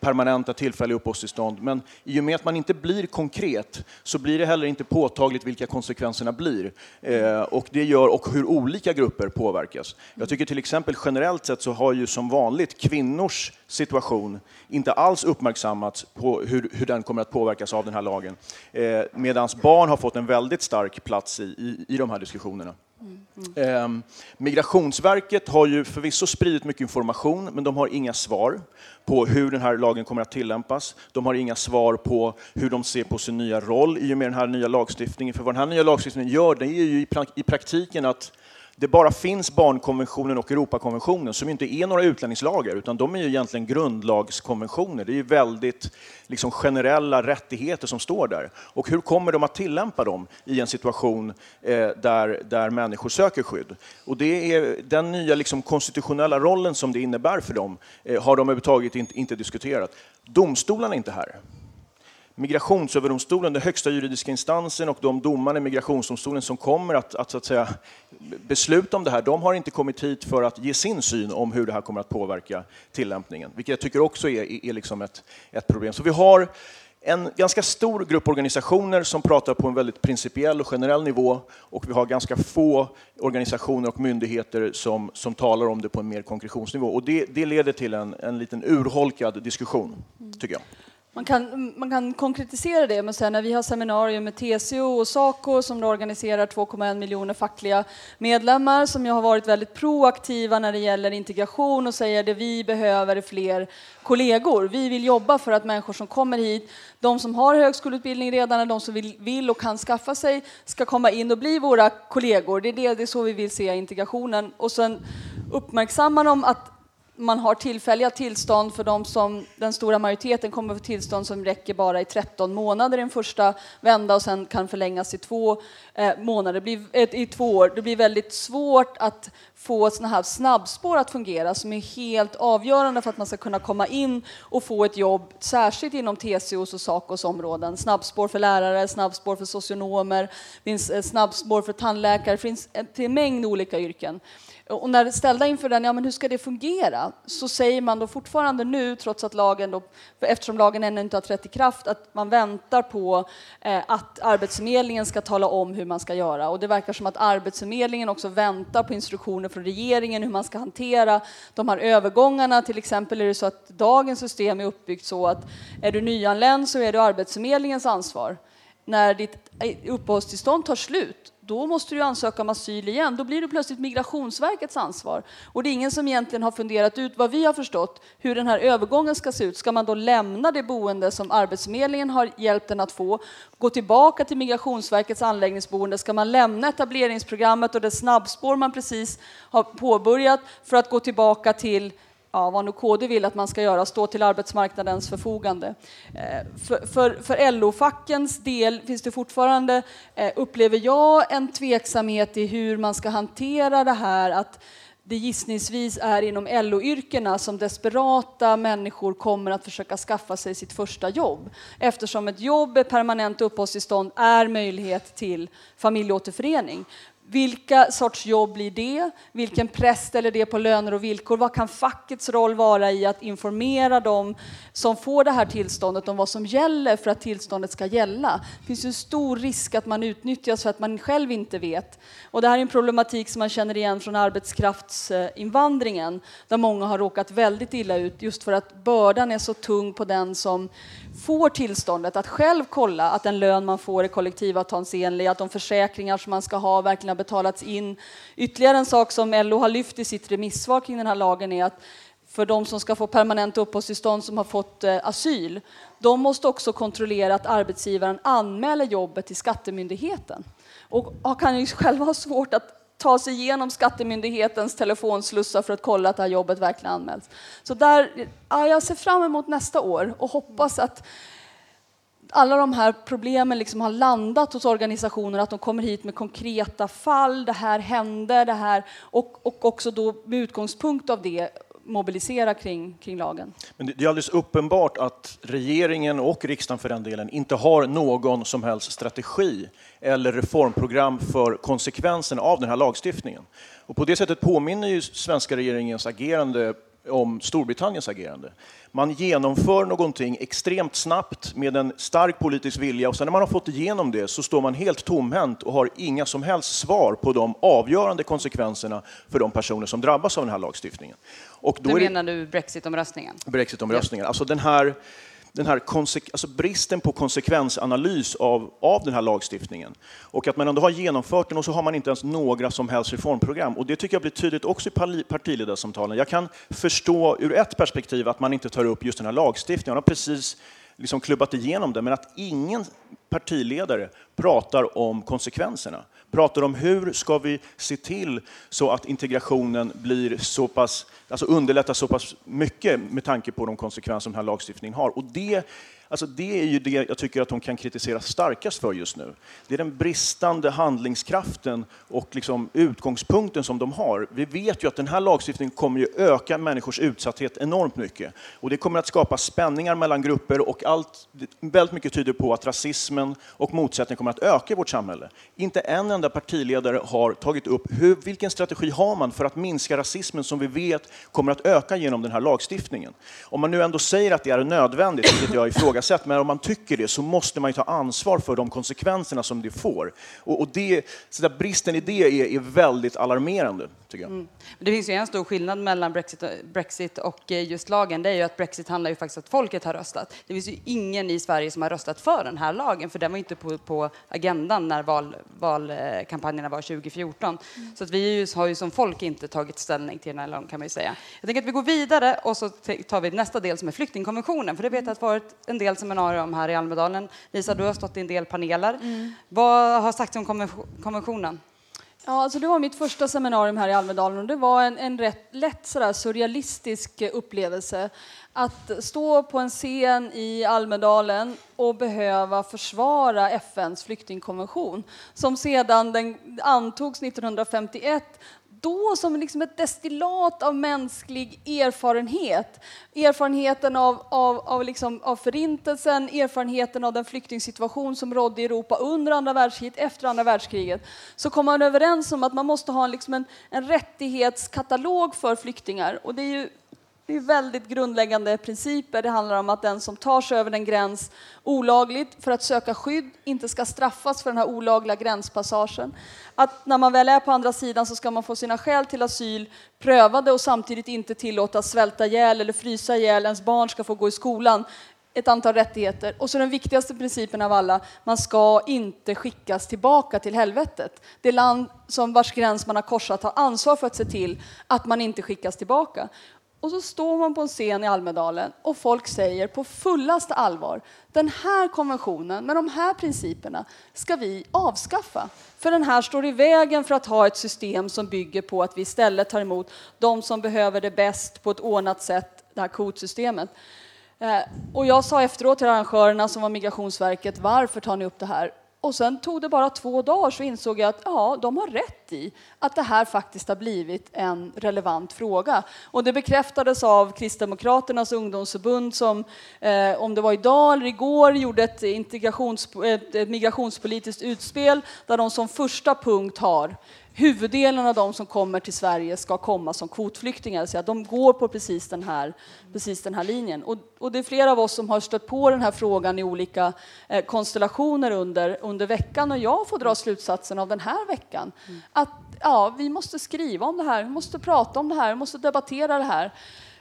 permanenta tillfälliga uppehållstillstånd, men i och med att man inte blir konkret så blir det heller inte påtagligt vilka konsekvenserna blir. Eh, och det gör och hur olika grupper påverkas. Jag tycker till exempel generellt sett så har ju som vanligt kvinnors situation inte alls uppmärksammats på hur, hur den kommer att påverkas av den här lagen. Eh, Medan barn har fått en väldigt stark plats i, i, i de här diskussionerna. Eh, Migrationsverket har ju förvisso spridit mycket information, men de har inga svar på hur den här lagen kommer att tillämpas. De har inga svar på hur de ser på sin nya roll i och med den här nya lagstiftningen. För vad den här nya lagstiftningen gör, det är ju i praktiken att det bara finns barnkonventionen och Europakonventionen som inte är några utlänningslagar utan de är ju egentligen grundlagskonventioner. Det är ju väldigt liksom, generella rättigheter som står där. Och hur kommer de att tillämpa dem i en situation eh, där, där människor söker skydd? Och det är den nya liksom, konstitutionella rollen som det innebär för dem eh, har de överhuvudtaget inte, inte diskuterat. Domstolarna är inte här. Migrationsöverdomstolen, den högsta juridiska instansen och de domarna i migrationsdomstolen som kommer att, att, så att säga, besluta om det här, de har inte kommit hit för att ge sin syn om hur det här kommer att påverka tillämpningen, vilket jag tycker också är, är, liksom ett, ett problem. Så vi har en ganska stor grupp organisationer som pratar på en väldigt principiell och generell nivå och vi har ganska få organisationer och myndigheter som, som talar om det på en mer konkretionsnivå. Och det, det leder till en, en liten urholkad diskussion, tycker jag. Man kan, man kan konkretisera det med att säga när vi har seminarier med TCO och SACO som organiserar 2,1 miljoner fackliga medlemmar som ju har varit väldigt proaktiva när det gäller integration och säger det vi behöver är fler kollegor. Vi vill jobba för att människor som kommer hit, de som har högskoleutbildning redan eller de som vill, vill och kan skaffa sig ska komma in och bli våra kollegor. Det är, det, det är så vi vill se integrationen. Och sen uppmärksammar de att man har tillfälliga tillstånd för de som, den stora majoriteten kommer få tillstånd som räcker bara i 13 månader i en första vända och sen kan förlängas i två eh, månader, blir, eh, i två år. Det blir väldigt svårt att få sådana här snabbspår att fungera som är helt avgörande för att man ska kunna komma in och få ett jobb, särskilt inom TCOs och SACOs områden. Snabbspår för lärare, snabbspår för socionomer, finns eh, snabbspår för tandläkare, det finns eh, en mängd olika yrken. Och när ställda inför den, ja men hur ska det fungera? Så säger man då fortfarande nu, trots att lagen då, eftersom lagen ännu inte har trätt i kraft, att man väntar på eh, att Arbetsförmedlingen ska tala om hur man ska göra. Och det verkar som att Arbetsförmedlingen också väntar på instruktioner från regeringen hur man ska hantera de här övergångarna. Till exempel är det så att dagens system är uppbyggt så att är du nyanländ så är det Arbetsförmedlingens ansvar. När ditt eh, uppehållstillstånd tar slut då måste du ansöka om asyl igen. Då blir det plötsligt Migrationsverkets ansvar. Och det är ingen som egentligen har funderat ut, vad vi har förstått, hur den här övergången ska se ut. Ska man då lämna det boende som Arbetsförmedlingen har hjälpt en att få, gå tillbaka till Migrationsverkets anläggningsboende? Ska man lämna etableringsprogrammet och det snabbspår man precis har påbörjat för att gå tillbaka till ja, vad nu KD vill att man ska göra, stå till arbetsmarknadens förfogande. Eh, för, för, för LO-fackens del finns det fortfarande, eh, upplever jag, en tveksamhet i hur man ska hantera det här att det gissningsvis är inom LO-yrkena som desperata människor kommer att försöka skaffa sig sitt första jobb. Eftersom ett jobb, ett permanent uppehållstillstånd, är möjlighet till familjeåterförening. Vilka sorts jobb blir det? Vilken press ställer det på löner och villkor? Vad kan fackets roll vara i att informera dem som får det här tillståndet om vad som gäller för att tillståndet ska gälla? Det finns ju stor risk att man utnyttjas för att man själv inte vet. Och det här är en problematik som man känner igen från arbetskraftsinvandringen där många har råkat väldigt illa ut just för att bördan är så tung på den som får tillståndet att själv kolla att den lön man får är kollektivavtalsenlig, att de försäkringar som man ska ha verkligen har betalats in. Ytterligare en sak som LO har lyft i sitt remissvar kring den här lagen är att för de som ska få permanent uppehållstillstånd som har fått eh, asyl, de måste också kontrollera att arbetsgivaren anmäler jobbet till Skattemyndigheten. Och kan ju själva ha svårt att ta sig igenom Skattemyndighetens telefonslussar för att kolla att det här jobbet verkligen anmäls. Så där, ja, jag ser fram emot nästa år och hoppas att alla de här problemen liksom har landat hos organisationer, att de kommer hit med konkreta fall, det här hände, det här, och, och också då med utgångspunkt av det mobilisera kring, kring lagen. Men det är alldeles uppenbart att regeringen och riksdagen för den delen inte har någon som helst strategi eller reformprogram för konsekvenserna av den här lagstiftningen. Och på det sättet påminner ju svenska regeringens agerande om Storbritanniens agerande. Man genomför någonting extremt snabbt med en stark politisk vilja och sen när man har fått igenom det så står man helt tomhänt och har inga som helst svar på de avgörande konsekvenserna för de personer som drabbas av den här lagstiftningen. Och då du menar du Brexitomröstningen? Brexitomröstningen. Alltså den här den här alltså bristen på konsekvensanalys av, av den här lagstiftningen. Och att man ändå har genomfört den och så har man inte ens några som helst reformprogram. Och det tycker jag blir tydligt också i partiledarsamtalen. Jag kan förstå ur ett perspektiv att man inte tar upp just den här lagstiftningen. Man har precis liksom klubbat igenom det, men att ingen partiledare pratar om konsekvenserna. Pratar om hur ska vi se till så att integrationen blir så pass, alltså underlättas så pass mycket med tanke på de konsekvenser den här lagstiftningen har. Och det Alltså det är ju det jag tycker att de kan kritiseras starkast för just nu. Det är den bristande handlingskraften och liksom utgångspunkten som de har. Vi vet ju att den här lagstiftningen kommer ju öka människors utsatthet enormt mycket. Och det kommer att skapa spänningar mellan grupper och allt, väldigt mycket tyder på att rasismen och motsättningen kommer att öka i vårt samhälle. Inte en enda partiledare har tagit upp hur, vilken strategi har man för att minska rasismen som vi vet kommer att öka genom den här lagstiftningen. Om man nu ändå säger att det är nödvändigt, vilket jag ifrågasätter, ifrågasatt, men om man tycker det så måste man ju ta ansvar för de konsekvenserna som det får. Och, och det, så där bristen i det är, är väldigt alarmerande, tycker jag. Mm. Det finns ju en stor skillnad mellan Brexit, Brexit och eh, just lagen. Det är ju att Brexit handlar ju faktiskt om att folket har röstat. Det finns ju ingen i Sverige som har röstat för den här lagen, för den var inte på, på agendan när val, valkampanjerna var 2014. Mm. Så att vi ju, har ju som folk inte tagit ställning till den här lagen, kan man ju säga. Jag tänker att vi går vidare och så tar vi nästa del som är flyktingkonventionen, för det vet jag att varit en del seminarier om här i Almedalen. Lisa, du har stått i en del paneler. Mm. Vad har sagts om konventionen? Ja, alltså det var mitt första seminarium här i Almedalen och det var en, en rätt lätt sådär surrealistisk upplevelse. Att stå på en scen i Almedalen och behöva försvara FNs flyktingkonvention som sedan den antogs 1951 då som liksom ett destillat av mänsklig erfarenhet. Erfarenheten av, av, av, liksom, av förintelsen, erfarenheten av den flyktingsituation som rådde i Europa under andra världskriget, efter andra världskriget. Så kom man överens om att man måste ha liksom en, en rättighetskatalog för flyktingar. Och det är ju det är väldigt grundläggande principer. Det handlar om att den som tar sig över en gräns olagligt för att söka skydd inte ska straffas för den här olagliga gränspassagen. Att när man väl är på andra sidan så ska man få sina skäl till asyl prövade och samtidigt inte tillåtas svälta ihjäl eller frysa ihjäl. Ens barn ska få gå i skolan. Ett antal rättigheter. Och så den viktigaste principen av alla, man ska inte skickas tillbaka till helvetet. Det land som vars gräns man har korsat har ansvar för att se till att man inte skickas tillbaka. Och så står man på en scen i Almedalen och folk säger på fullaste allvar den här konventionen med de här principerna ska vi avskaffa. För den här står i vägen för att ha ett system som bygger på att vi istället tar emot de som behöver det bäst på ett ordnat sätt, det här kvotsystemet. Eh, och jag sa efteråt till arrangörerna som var Migrationsverket, varför tar ni upp det här? Och sen tog det bara två dagar så insåg jag att ja, de har rätt i att det här faktiskt har blivit en relevant fråga. Och det bekräftades av Kristdemokraternas ungdomsförbund som, eh, om det var idag eller igår, gjorde ett, integrations, ett, ett migrationspolitiskt utspel där de som första punkt har huvuddelen av de som kommer till Sverige ska komma som kvotflyktingar, så att de går på precis den här, precis den här linjen. Och, och, det är flera av oss som har stött på den här frågan i olika eh, konstellationer under, under veckan och jag får dra slutsatsen av den här veckan mm. att ja, vi måste skriva om det här, vi måste prata om det här, vi måste debattera det här.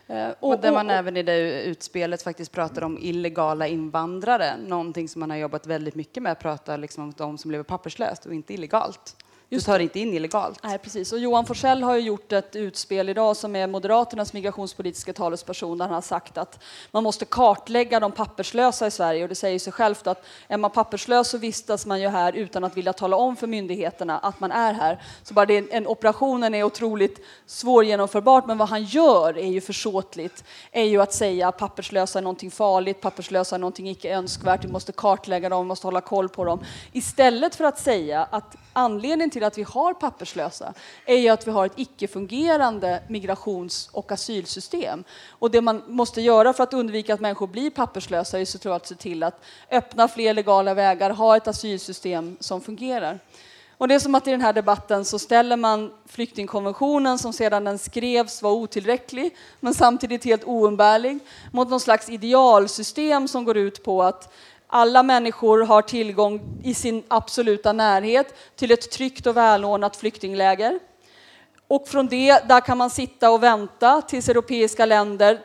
Eh, och, och där man och, även i det utspelet faktiskt pratar om illegala invandrare, någonting som man har jobbat väldigt mycket med, att prata liksom om de som lever papperslöst och inte illegalt. Just du tar inte in illegalt. Nej, precis. Och Johan Forsell har ju gjort ett utspel idag som är Moderaternas migrationspolitiska talesperson där han har sagt att man måste kartlägga de papperslösa i Sverige och det säger sig självt att är man papperslös så vistas man ju här utan att vilja tala om för myndigheterna att man är här. Så bara det, en, operationen är otroligt svårgenomförbart men vad han gör är ju försåtligt, är ju att säga att papperslösa är någonting farligt, papperslösa är någonting icke önskvärt, vi måste kartlägga dem, vi måste hålla koll på dem. Istället för att säga att anledningen till att vi har papperslösa är ju att vi har ett icke-fungerande migrations och asylsystem. Och det man måste göra för att undvika att människor blir papperslösa är såklart att se till att öppna fler legala vägar, ha ett asylsystem som fungerar. Och det är som att i den här debatten så ställer man flyktingkonventionen som sedan den skrevs var otillräcklig men samtidigt helt oumbärlig mot någon slags idealsystem som går ut på att alla människor har tillgång i sin absoluta närhet till ett tryggt och välordnat flyktingläger. Och från det, där kan man sitta och vänta tills europeiska länder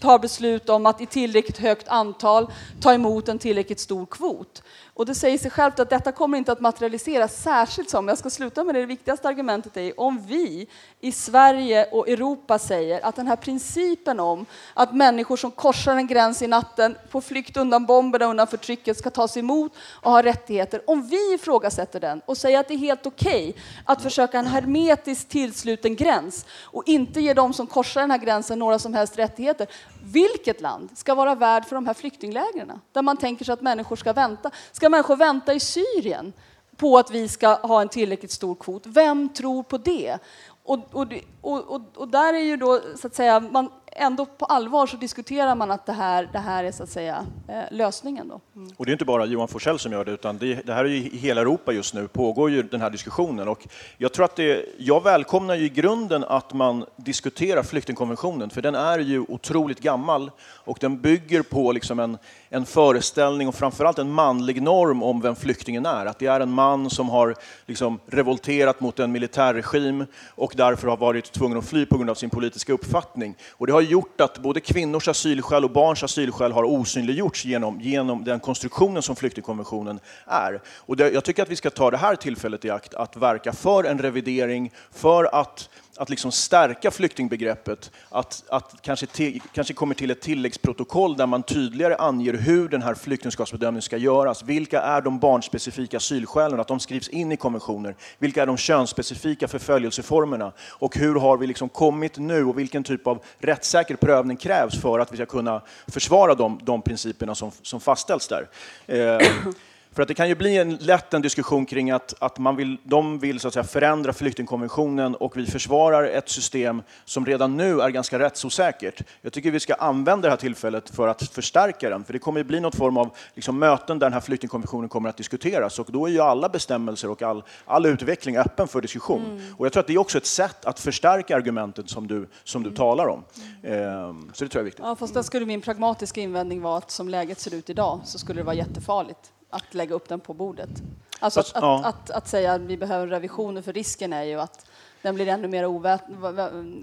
tar beslut om att i tillräckligt högt antal ta emot en tillräckligt stor kvot. Och det säger sig självt att detta kommer inte att materialiseras, särskilt som, jag ska sluta med det, det viktigaste argumentet är om vi i Sverige och Europa säger att den här principen om att människor som korsar en gräns i natten på flykt undan bomberna, undan förtrycket ska tas emot och ha rättigheter. Om vi ifrågasätter den och säger att det är helt okej okay att försöka en hermetiskt tillsluten gräns och inte ge de som korsar den här gränsen några som helst rättigheter. Vilket land ska vara värd för de här flyktinglägren? Där man tänker sig att människor ska vänta. Ska människor vänta i Syrien på att vi ska ha en tillräckligt stor kvot? Vem tror på det? Och, och, och, och, där är ju då, så att säga, man, ändå på allvar så diskuterar man att det här, det här är så att säga eh, lösningen. Då. Mm. Och det är inte bara Johan Forsell som gör det, utan det, det här är ju i hela Europa just nu, pågår ju den här diskussionen. Och jag, tror att det, jag välkomnar ju i grunden att man diskuterar flyktingkonventionen, för den är ju otroligt gammal och den bygger på liksom en, en föreställning och framförallt en manlig norm om vem flyktingen är. Att det är en man som har liksom revolterat mot en militärregim och därför har varit tvungen att fly på grund av sin politiska uppfattning. Och det har gjort att både kvinnors asylskäl och barns asylskäl har osynliggjorts genom, genom den konstruktionen som flyktingkonventionen är. Och det, jag tycker att vi ska ta det här tillfället i akt att verka för en revidering, för att att liksom stärka flyktingbegreppet, att, att kanske, te, kanske kommer till ett tilläggsprotokoll där man tydligare anger hur den här flyktingskapsbedömningen ska göras. Vilka är de barnspecifika asylskälen? Att de skrivs in i konventioner. Vilka är de könsspecifika förföljelseformerna? Och hur har vi liksom kommit nu och vilken typ av rättssäker prövning krävs för att vi ska kunna försvara de, de principerna som, som fastställs där? Eh, för att det kan ju bli en, lätt en diskussion kring att, att man vill, de vill så att säga, förändra flyktingkonventionen och vi försvarar ett system som redan nu är ganska rättsosäkert. Jag tycker vi ska använda det här tillfället för att förstärka den, för det kommer ju bli något form av liksom, möten där den här flyktingkonventionen kommer att diskuteras och då är ju alla bestämmelser och all, all utveckling öppen för diskussion. Mm. Och jag tror att det är också ett sätt att förstärka argumentet som du, som du mm. talar om. Ehm, så det tror jag är viktigt. Ja, fast där skulle min pragmatiska invändning vara att som läget ser ut idag så skulle det vara jättefarligt att lägga upp den på bordet. Alltså att, att, att, att, säga att vi behöver revisioner för risken är ju att den blir ännu mer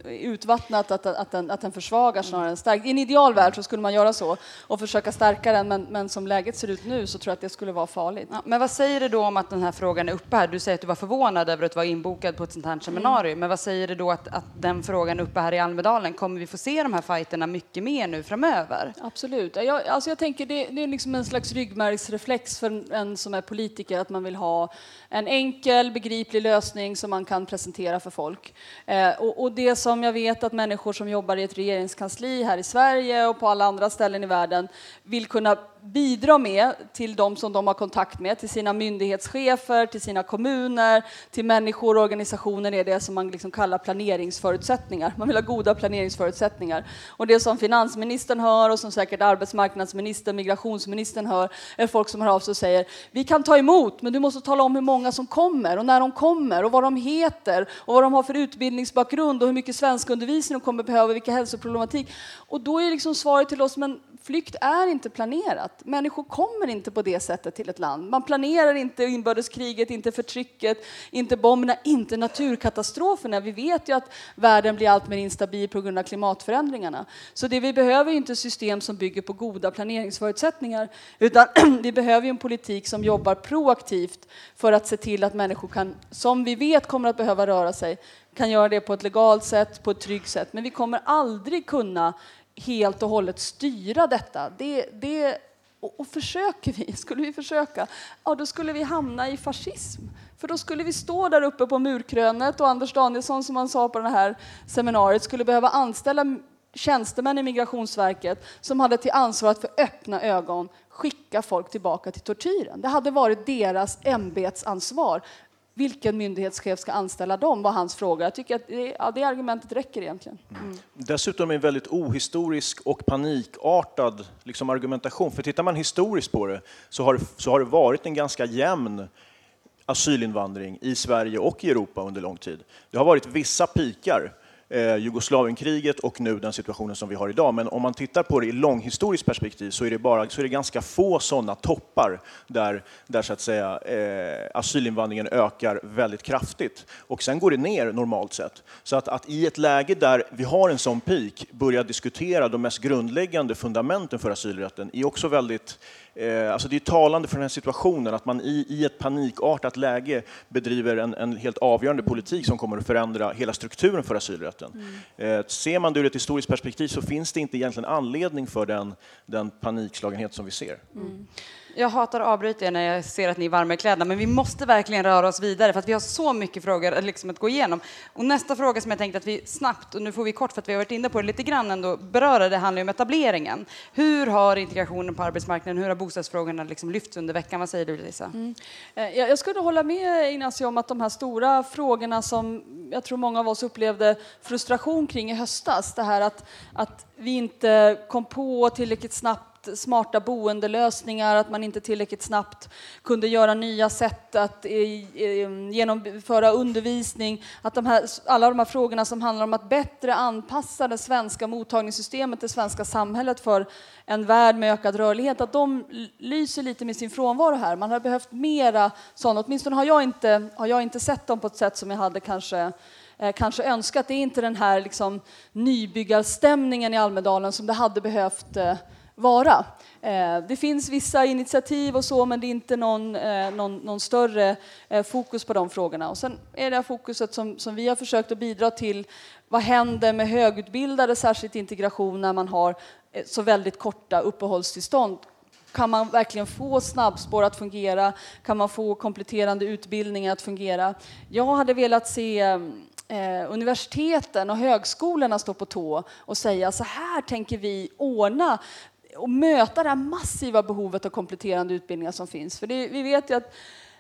utvattnat, att, att, den, att den försvagar snarare än stärker. I en ideal värld så skulle man göra så och försöka stärka den, men, men som läget ser ut nu så tror jag att det skulle vara farligt. Ja, men vad säger det då om att den här frågan är uppe här? Du säger att du var förvånad över att vara inbokad på ett sånt här seminarium, mm. men vad säger det då att, att den frågan är uppe här i Almedalen? Kommer vi få se de här fighterna mycket mer nu framöver? Absolut. Jag, alltså jag tänker det, det är liksom en slags ryggmärgsreflex för en som är politiker att man vill ha en enkel, begriplig lösning som man kan presentera för folk. Eh, och, och, det som jag vet att människor som jobbar i ett regeringskansli här i Sverige och på alla andra ställen i världen vill kunna bidra med till de som de har kontakt med, till sina myndighetschefer, till sina kommuner, till människor och organisationer är det som man liksom kallar planeringsförutsättningar. Man vill ha goda planeringsförutsättningar. Och det som finansministern hör och som säkert arbetsmarknadsministern, migrationsministern hör är folk som hör av sig och säger vi kan ta emot, men du måste tala om hur många som kommer och när de kommer och vad de heter och vad de har för utbildningsbakgrund och hur mycket svenskundervisning de kommer behöva, vilka hälsoproblematik. Och då är liksom svaret till oss, men flykt är inte planerat. Människor kommer inte på det sättet till ett land. Man planerar inte inbördeskriget, inte förtrycket, inte bomberna, inte naturkatastroferna. Vi vet ju att världen blir allt mer instabil på grund av klimatförändringarna. Så det vi behöver är inte system som bygger på goda planeringsförutsättningar, utan vi behöver en politik som jobbar proaktivt för att se till att människor kan, som vi vet kommer att behöva röra sig, kan göra det på ett legalt sätt, på ett tryggt sätt. Men vi kommer aldrig kunna helt och hållet styra detta. Det, det, och, och försöker vi, skulle vi försöka, ja då skulle vi hamna i fascism. För då skulle vi stå där uppe på murkrönet och Anders Danielsson, som han sa på det här seminariet, skulle behöva anställa tjänstemän i Migrationsverket som hade till ansvar att för öppna ögon skicka folk tillbaka till tortyren. Det hade varit deras ämbetsansvar vilken myndighetschef ska anställa dem, var hans fråga. Jag tycker att det, ja, det argumentet räcker egentligen. Mm. mm. Dessutom en väldigt ohistorisk och panikartad liksom, argumentation. För tittar man historiskt på det så har, så har det varit en ganska jämn asylinvandring i Sverige och i Europa under lång tid. Det har varit vissa pikar eh, Jugoslavienkriget och nu den situationen som vi har idag. Men om man tittar på det i långhistoriskt perspektiv så är det, bara, så är det ganska få sådana toppar där, där så att säga, eh, asylinvandringen ökar väldigt kraftigt. Och sen går det ner normalt sett. Så att, att i ett läge där vi har en sån peak börja diskutera de mest grundläggande fundamenten för asylrätten är också väldigt alltså det är talande för den här situationen att man i, i ett panikartat läge bedriver en, en, helt avgörande politik som kommer att förändra hela strukturen för asylrätten. Mm. Eh, ser man det ur ett historiskt perspektiv så finns det inte egentligen anledning för den, den panikslagenhet som vi ser. Mm. Jag hatar att avbryta er när jag ser att ni är varma i kläderna, men vi måste verkligen röra oss vidare för att vi har så mycket frågor liksom, att gå igenom. Och nästa fråga som jag tänkte att vi snabbt, och nu får vi kort för att vi har varit inne på det lite grann ändå, beröra, det handlar ju om etableringen. Hur har integrationen på arbetsmarknaden, hur har bostadsfrågorna liksom lyfts under veckan? Vad säger du Lisa? Mm. Eh, jag skulle hålla med Ignacio om att de här stora frågorna som jag tror många av oss upplevde frustration kring i höstas, det här att, att vi inte kom på tillräckligt snabbt smarta boendelösningar, att man inte tillräckligt snabbt kunde göra nya sätt att eh, eh, genomföra undervisning. Att de här, alla de här frågorna som handlar om att bättre anpassa det svenska mottagningssystemet, det svenska samhället för en värld med ökad rörlighet, att de lyser lite med sin frånvaro här. Man har behövt mera sådana, åtminstone har jag inte, har jag inte sett dem på ett sätt som jag hade kanske eh, kanske önskat. Det är inte den här liksom, nybyggarstämningen i Almedalen som det hade behövt eh, vara. Eh, det finns vissa initiativ och så, men det är inte någon, eh, någon, någon större eh, fokus på de frågorna. Och sen är det fokuset som, som vi har försökt att bidra till. Vad händer med högutbildade, särskilt integration, när man har så väldigt korta uppehållstillstånd? Kan man verkligen få snabbspår att fungera? Kan man få kompletterande utbildningar att fungera? Jag hade velat se eh, universiteten och högskolorna stå på tå och säga så här tänker vi ordna och möta det här massiva behovet av kompletterande utbildningar som finns. För det, vi vet ju att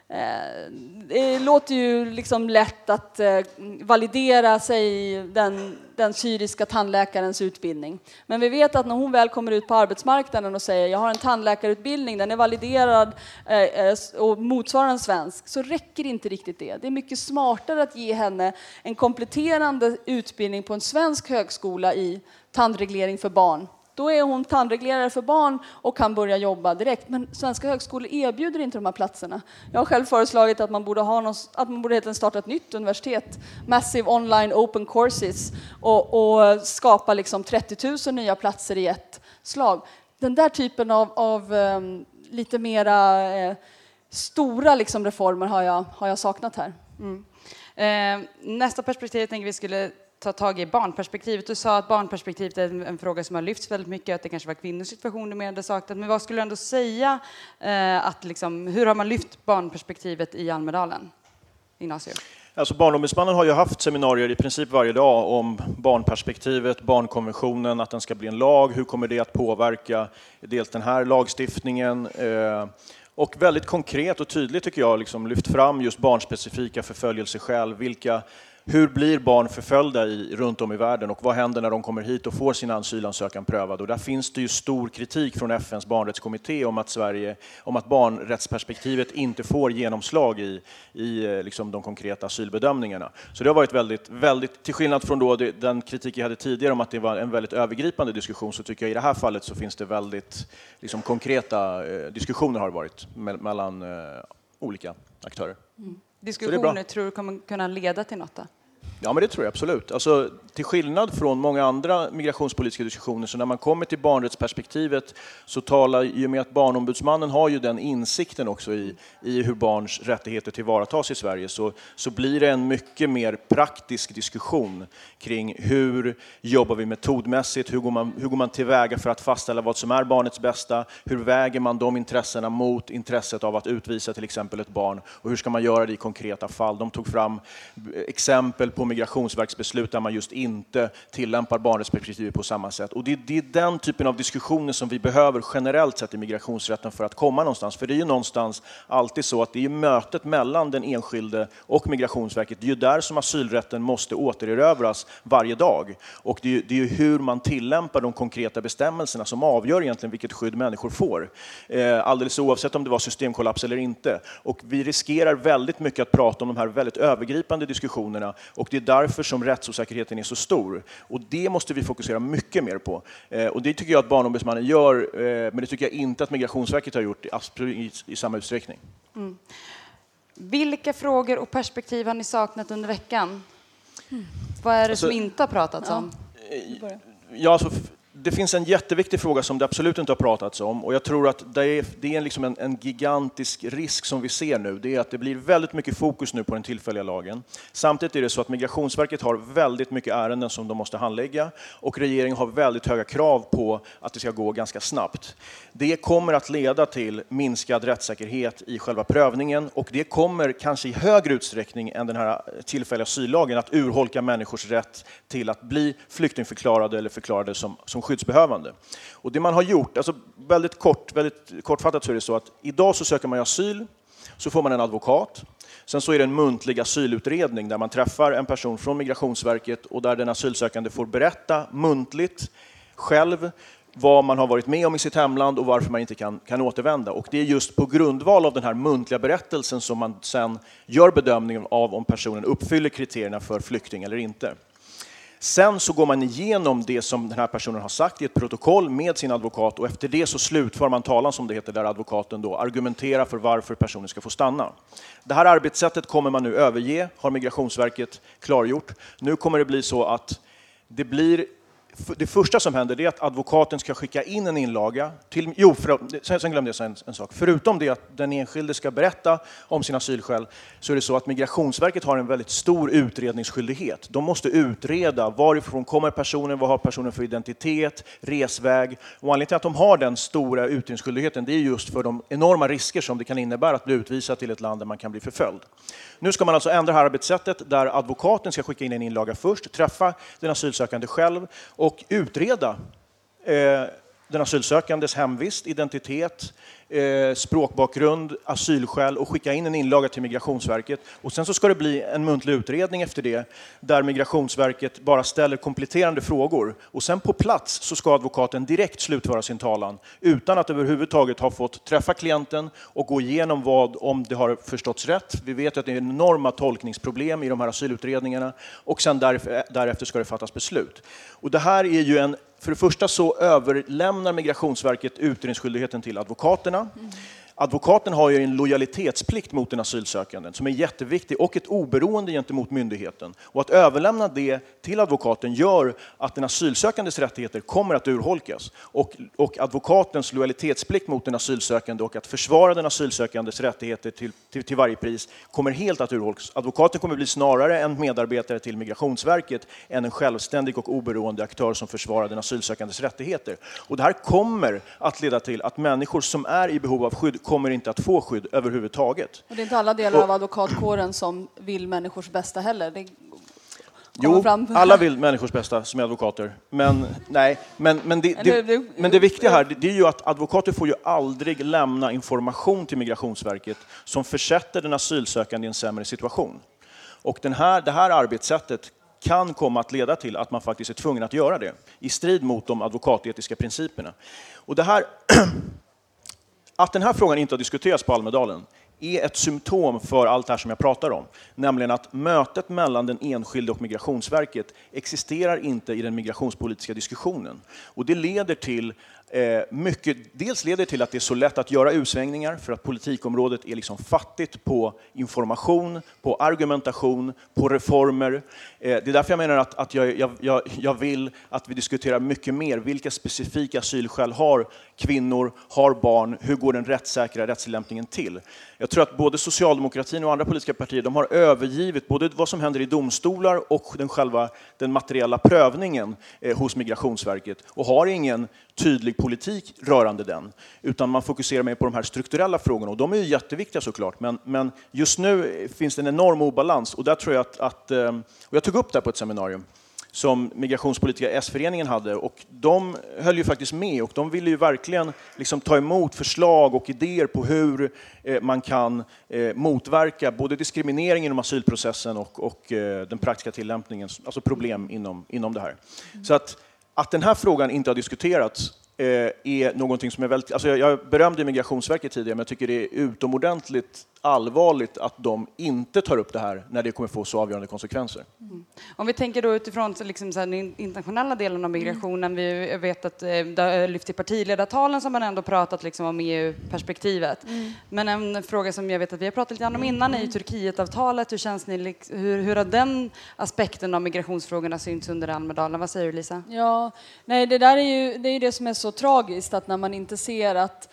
eh, det låter ju liksom lätt att eh, validera sig den, den syriska tandläkarens utbildning. Men vi vet att när hon väl kommer ut på arbetsmarknaden och säger jag har en tandläkarutbildning, den är validerad eh, eh och motsvarar en svensk, så räcker inte riktigt det. Det är mycket smartare att ge henne en kompletterande utbildning på en svensk högskola i tandreglering för barn då är hon tandreglerare för barn och kan börja jobba direkt. Men svenska högskolor erbjuder inte de här platserna. Jag har själv föreslagit att man borde, ha någon, att man borde starta ett nytt universitet, Massive Online Open Courses, och, och skapa liksom 30 000 nya platser i ett slag. Den där typen av, av um, lite mera eh, stora liksom reformer har jag, har jag saknat här. Mm. Eh, nästa perspektiv jag tänker vi skulle ta tag i barnperspektivet. Du sa att barnperspektivet är en, en, fråga som har lyfts väldigt mycket, att det kanske var kvinnors situation du menade saknat. Men vad skulle du ändå säga, eh, att liksom, hur har man lyft barnperspektivet i Almedalen? Ignacio? Alltså Barnombudsmannen har ju haft seminarier i princip varje dag om barnperspektivet, barnkonventionen, att den ska bli en lag, hur kommer det att påverka dels den här lagstiftningen eh, och väldigt konkret och tydligt tycker jag liksom lyft fram just barnspecifika förföljelseskäl, vilka hur blir barn förföljda i, runt om i världen och vad händer när de kommer hit och får sin asylansökan prövad? Och där finns det ju stor kritik från FNs barnrättskommitté om att, Sverige, om att barnrättsperspektivet inte får genomslag i, i eh, liksom de konkreta asylbedömningarna. Så det har varit väldigt, väldigt till skillnad från då det, den kritik jag hade tidigare om att det var en väldigt övergripande diskussion, så tycker jag i det här fallet så finns det väldigt liksom, konkreta eh, diskussioner har varit me mellan eh, olika aktörer. Mm diskussioner tror du kommer kunna leda till något? Då? Ja, men det tror jag absolut. Alltså, till skillnad från många andra migrationspolitiska diskussioner, så när man kommer till barnrättsperspektivet så talar i och med att Barnombudsmannen har ju den insikten också i, i hur barns rättigheter tillvaratas i Sverige, så, så blir det en mycket mer praktisk diskussion kring hur jobbar vi metodmässigt, hur går, man, hur går man tillväga för att fastställa vad som är barnets bästa, hur väger man de intressena mot intresset av att utvisa till exempel ett barn och hur ska man göra det i konkreta fall? De tog fram exempel på migrationsverksbeslut där man just inte tillämpar barnrättsperspektivet på samma sätt. Och det, det, är den typen av diskussioner som vi behöver generellt sett i migrationsrätten för att komma någonstans. För det är ju någonstans alltid så att det är mötet mellan den enskilde och Migrationsverket, det är ju där som asylrätten måste återerövras varje dag. Och det är, det är ju hur man tillämpar de konkreta bestämmelserna som avgör egentligen vilket skydd människor får. Eh, alldeles oavsett om det var systemkollaps eller inte. Och vi riskerar väldigt mycket att prata om de här väldigt övergripande diskussionerna och det är därför som rättsosäkerheten är så stor. Och det måste vi fokusera mycket mer på. Eh, och det tycker jag att Barnombudsmannen gör, eh, men det tycker jag inte att Migrationsverket har gjort i, i samma utsträckning. Mm. Vilka frågor och perspektiv har ni saknat under veckan? Mm. Vad är det alltså, som inte har pratats ja. om? Ja, alltså, det finns en jätteviktig fråga som det absolut inte har pratats om och jag tror att det är, det är liksom en, en, gigantisk risk som vi ser nu. Det är att det blir väldigt mycket fokus nu på den tillfälliga lagen. Samtidigt är det så att Migrationsverket har väldigt mycket ärenden som de måste handlägga och regeringen har väldigt höga krav på att det ska gå ganska snabbt. Det kommer att leda till minskad rättssäkerhet i själva prövningen och det kommer kanske i högre utsträckning än den här tillfälliga asyllagen att urholka människors rätt till att bli flyktingförklarade eller förklarade som, som skyddsbehövande. Och det man har gjort, alltså väldigt, kort, väldigt kortfattat så är det så att idag så söker man asyl, så får man en advokat. Sen så är det en muntlig asylutredning där man träffar en person från Migrationsverket och där den asylsökande får berätta muntligt själv vad man har varit med om i sitt hemland och varför man inte kan, kan återvända. Och det är just på grundval av den här muntliga berättelsen som man sen gör bedömningen av om personen uppfyller kriterierna för flykting eller inte. Sen så går man igenom det som den här personen har sagt i ett protokoll med sin advokat och efter det så slutför man talan som det heter där advokaten då argumenterar för varför personen ska få stanna. Det här arbetssättet kommer man nu överge, har Migrationsverket klargjort. Nu kommer det bli så att det blir det första som händer är att advokaten ska skicka in en inlaga. Till, jo, för, sen, sen glömde jag en, en, sak. Förutom det att den enskilde ska berätta om sina asylskäl så är det så att Migrationsverket har en väldigt stor utredningsskyldighet. De måste utreda varifrån kommer personen, vad har personen för identitet, resväg. Och anledningen till att de har den stora utredningsskyldigheten det är just för de enorma risker som det kan innebära att bli utvisad till ett land där man kan bli förföljd. Nu ska man alltså ändra det här arbetssättet där advokaten ska skicka in en inlaga först, träffa den asylsökande själv och utreda eh, den asylsökandes hemvist, identitet, eh, språkbakgrund, asylskäl och skicka in en inlaga till Migrationsverket. Och sen så ska det bli en muntlig utredning efter det där Migrationsverket bara ställer kompletterande frågor. Och sen på plats så ska advokaten direkt slutföra sin talan utan att överhuvudtaget ha fått träffa klienten och gå igenom vad, om det har förståtts rätt. Vi vet att det är enorma tolkningsproblem i de här asylutredningarna och sen därefter ska det fattas beslut. Och det här är ju en för det första så överlämnar Migrationsverket utredningsskyldigheten till advokaterna. Mm. Advokaten har ju en lojalitetsplikt mot den asylsökande som är jätteviktig och ett oberoende gentemot myndigheten. Och att överlämna det till advokaten gör att den asylsökandes rättigheter kommer att urholkas. Och, och advokatens lojalitetsplikt mot den asylsökande och att försvara den asylsökandes rättigheter till, till, till varje pris kommer helt att urholkas. Advokaten kommer bli snarare en medarbetare till Migrationsverket än en självständig och oberoende aktör som försvarar den asylsökandes rättigheter. Och det här kommer att leda till att människor som är i behov av skydd kommer inte att få skydd överhuvudtaget. Och det är inte alla delar och, av advokatkåren som vill människors bästa heller. Det jo, alla vill människors bästa som är advokater. Men, nej, men, men, det, det, men det viktiga här det är ju att advokater får ju aldrig lämna information till Migrationsverket som försätter den asylsökande i en sämre situation. Och den här, det här arbetssättet kan komma att leda till att man faktiskt är tvungen att göra det i strid mot de advokatetiska principerna. Och det här att den här frågan inte har diskuterats på Almedalen är ett symptom för allt det här som jag pratar om. Nämligen att mötet mellan den enskilde och Migrationsverket existerar inte i den migrationspolitiska diskussionen. Och det leder till Eh, mycket, dels leder till att det är så lätt att göra utsvängningar för att politikområdet är liksom fattigt på information, på argumentation, på reformer. Eh, det är därför jag menar att, att jag, jag, jag vill att vi diskuterar mycket mer. Vilka specifika asylskäl har kvinnor, har barn? Hur går den rättssäkra rättstillämpningen till? Jag tror att både socialdemokratin och andra politiska partier de har övergivit både vad som händer i domstolar och den själva den materiella prövningen eh, hos Migrationsverket och har ingen tydlig politik rörande den, utan man fokuserar mer på de här strukturella frågorna och de är ju jätteviktiga såklart, men, men just nu finns det en enorm obalans och där tror jag att, att eh, och jag tog upp det på ett seminarium, som Migrationspolitiska S-föreningen hade och de höll ju faktiskt med och de ville ju verkligen liksom ta emot förslag och idéer på hur eh, man kan eh, motverka både diskriminering inom asylprocessen och, och den praktiska tillämpningen, alltså problem inom, inom det här. Så att, att den här frågan inte har diskuterats eh, är någonting som är väldigt... Alltså jag berömde Migrationsverket tidigare, men jag tycker det är utomordentligt allvarligt att de inte tar upp det här när det kommer få så avgörande konsekvenser. Mm. Om vi tänker då utifrån så liksom så här, den internationella delen av migrationen, vi vet att eh, det har lyft i partiledartalen som man ändå pratat liksom om EU-perspektivet. Mm. Men en fråga som jag vet att vi har pratat lite om innan är ju Turkietavtalet. Hur känns ni, hur, hur har den aspekten av migrationsfrågorna synts under Almedalen? Vad säger du Lisa? Ja, nej det där är ju det, är det som är så tragiskt att när man inte ser att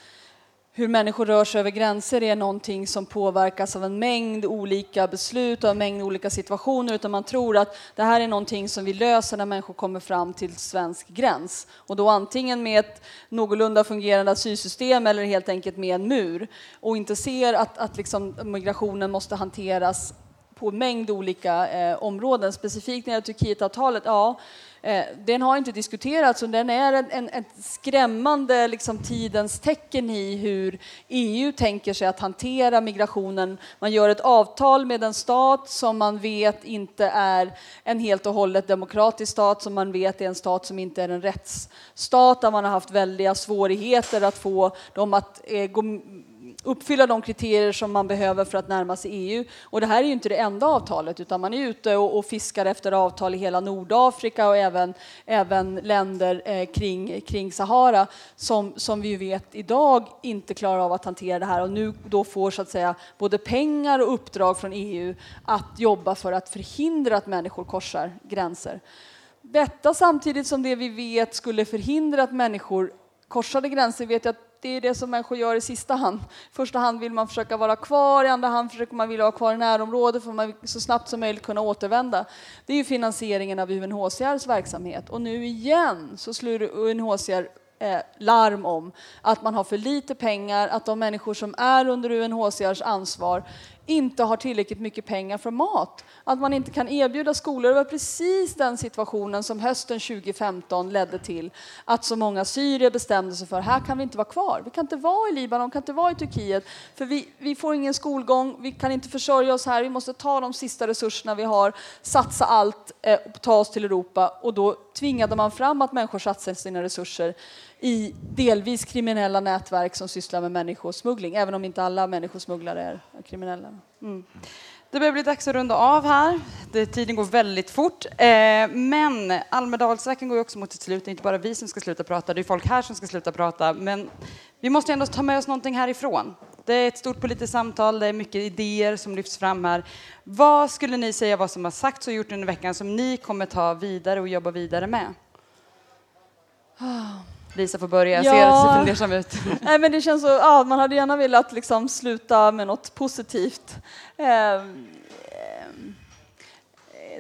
hur människor rör sig över gränser är någonting som påverkas av en mängd olika beslut och en mängd olika situationer utan man tror att det här är någonting som vi löser när människor kommer fram till svensk gräns och då antingen med ett någorlunda fungerande asylsystem eller helt enkelt med en mur och inte ser att, att liksom migrationen måste hanteras på en mängd olika eh, områden. Specifikt när det gäller Turkietavtalet, ja, Eh, den har inte diskuterats och den är en, en, ett skrämmande liksom, tidens tecken i hur EU tänker sig att hantera migrationen. Man gör ett avtal med en stat som man vet inte är en helt och hållet demokratisk stat, som man vet är en stat som inte är en rättsstat, där man har haft väldiga svårigheter att få dem att eh, gå uppfylla de kriterier som man behöver för att närma sig EU. Och det här är ju inte det enda avtalet utan man är ute och, och fiskar efter avtal i hela Nordafrika och även, även länder eh, kring, kring Sahara som, som vi vet idag inte klarar av att hantera det här och nu då får så att säga både pengar och uppdrag från EU att jobba för att förhindra att människor korsar gränser. Detta samtidigt som det vi vet skulle förhindra att människor korsade gränser vet jag att det är det som människor gör i sista hand. I första hand vill man försöka vara kvar, i andra hand försöker man vilja vara kvar i närområdet för man så snabbt som möjligt kunna återvända. Det är ju finansieringen av UNHCRs verksamhet och nu igen så slår UNHCR eh, larm om att man har för lite pengar, att de människor som är under UNHCRs ansvar inte har tillräckligt mycket pengar för mat. Att man inte kan erbjuda skolor. Det var precis den situationen som hösten 2015 ledde till att så många syrier bestämde sig för här kan vi inte vara kvar. Vi kan inte vara i Libanon, kan inte vara i Turkiet för vi, vi får ingen skolgång, vi kan inte försörja oss här, vi måste ta de sista resurserna vi har, satsa allt, eh, ta oss till Europa och då tvingade man fram att människor satsade sina resurser i delvis kriminella nätverk som sysslar med människosmuggling, även om inte alla människosmugglare är kriminella. Mm. Det börjar bli dags att runda av här. Det, tiden går väldigt fort. Eh, men Almedalsveckan går ju också mot sitt slut. Det är inte bara vi som ska sluta prata, det är folk här som ska sluta prata. Men vi måste ändå ta med oss någonting härifrån. Det är ett stort politiskt samtal, det är mycket idéer som lyfts fram här. Vad skulle ni säga vad som har sagts och gjort under veckan som ni kommer ta vidare och jobba vidare med? Ah. Lisa får börja, ja. ser fundersam ut. Nej, men det känns så, ja, man hade gärna velat liksom sluta med något positivt. Eh,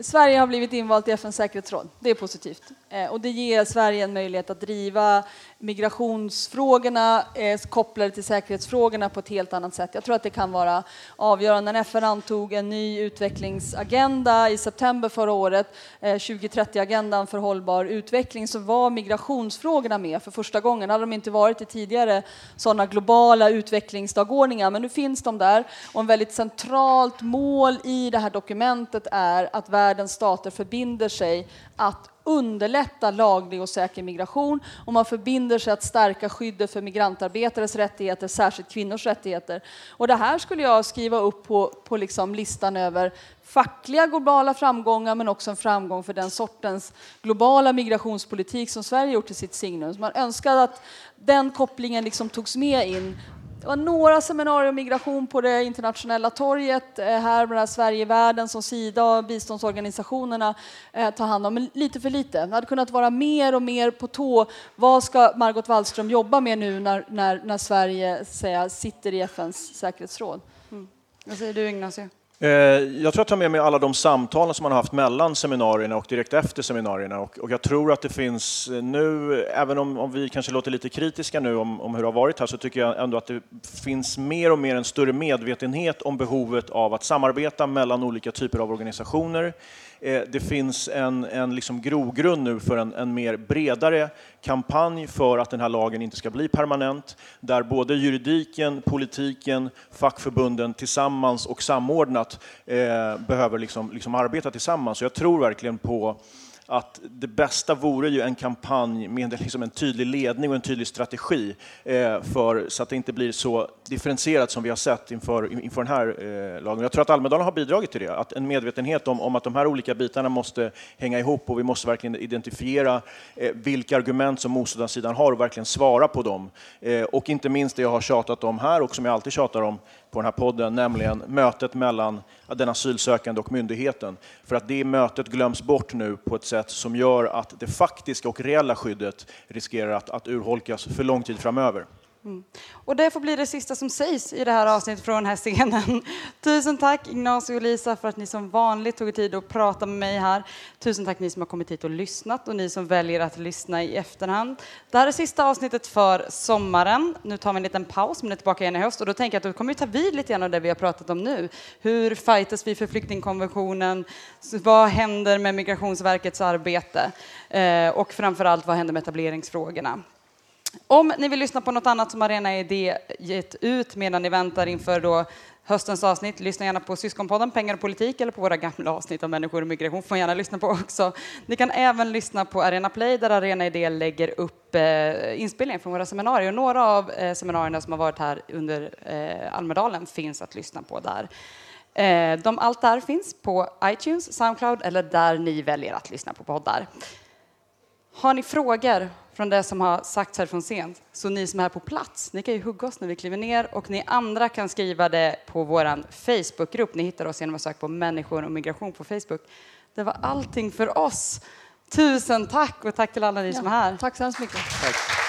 Sverige har blivit invalt i FNs säkerhetsråd. Det är positivt. Eh, och det ger Sverige en möjlighet att driva migrationsfrågorna eh, kopplade till säkerhetsfrågorna på ett helt annat sätt. Jag tror att det kan vara avgörande. När FN antog en ny utvecklingsagenda i september förra året, eh, 2030-agendan för hållbar utveckling, så var migrationsfrågorna med för första gången. hade de inte varit i tidigare sådana globala utvecklingsdagordningar, men nu finns de där. Och en väldigt centralt mål i det här dokumentet är att världen världens stater förbinder sig att underlätta laglig och säker migration och man förbinder sig att stärka skyddet för migrantarbetares rättigheter, särskilt kvinnors rättigheter. Och det här skulle jag skriva upp på, på liksom listan över fackliga globala framgångar men också en framgång för den sortens globala migrationspolitik som Sverige gjort till sitt signum. man önskade att den kopplingen liksom togs med in det var några seminarier om migration på det internationella torget eh, här med Sverigevärlden som Sida och biståndsorganisationerna eh, tar hand om, men lite för lite. Det hade kunnat vara mer och mer på tå. Vad ska Margot Wallström jobba med nu när, när, när Sverige säga, sitter i FNs säkerhetsråd? Mm. Vad säger du Ignacio? Eh, jag tror jag tar med mig alla de samtal som man har haft mellan seminarierna och direkt efter seminarierna. Och, och jag tror att det finns eh, nu, även om, om, vi kanske låter lite kritiska nu om, om hur det har varit här, så tycker jag ändå att det finns mer och mer en större medvetenhet om behovet av att samarbeta mellan olika typer av organisationer Eh, det finns en, en liksom grogrund nu för en, en mer bredare kampanj för att den här lagen inte ska bli permanent, där både juridiken, politiken, fackförbunden tillsammans och samordnat eh, behöver liksom, liksom arbeta tillsammans. Så jag tror verkligen på att det bästa vore ju en kampanj med liksom en tydlig ledning och en tydlig strategi eh, för, så att det inte blir så differentierat som vi har sett inför, inför den här eh, lagen. Jag tror att Almedalen har bidragit till det, att en medvetenhet om, om att de här olika bitarna måste hänga ihop och vi måste verkligen identifiera eh, vilka argument som motståndarsidan har och verkligen svara på dem. Eh, och inte minst det jag har tjatat om här och som jag alltid tjatar om på den här podden, nämligen mötet mellan den asylsökande och myndigheten. För att det mötet glöms bort nu på ett sätt som gör att det faktiska och reella skyddet riskerar att, att urholkas för lång tid framöver. Mm. Och det får bli det sista som sägs i det här avsnittet från den här scenen. Tusen tack Ignacio och Lisa för att ni som vanligt tog er tid att prata med mig här. Tusen tack ni som har kommit hit och lyssnat och ni som väljer att lyssna i efterhand. Det här är sista avsnittet för sommaren. Nu tar vi en liten paus men är tillbaka igen i höst och då tänker jag att då kommer vi ta vid lite grann av det vi har pratat om nu. Hur fightas vi för flyktingkonventionen? Vad händer med Migrationsverkets arbete? Eh, och framförallt vad händer med etableringsfrågorna? Om ni vill lyssna på något annat som Arena Idé gett ut medan ni väntar inför då höstens avsnitt, lyssna gärna på Syskonpodden, Pengar och politik eller på våra gamla avsnitt om människor och migration får gärna lyssna på också. Ni kan även lyssna på Arena Play där Arena Idé lägger upp eh, inspelningar från våra seminarier. Och några av eh, seminarierna som har varit här under eh, Almedalen finns att lyssna på där. Eh, de, allt där finns på iTunes, Soundcloud eller där ni väljer att lyssna på poddar. Har ni frågor från det som har sagts här från scen, så ni som är här på plats, ni kan ju hugga oss när vi kliver ner och ni andra kan skriva det på vår Facebookgrupp. Ni hittar oss genom att söka på människor och migration på Facebook. Det var allting för oss. Tusen tack och tack till alla ni Ja, som är här. Tack så hemskt mycket. Tack.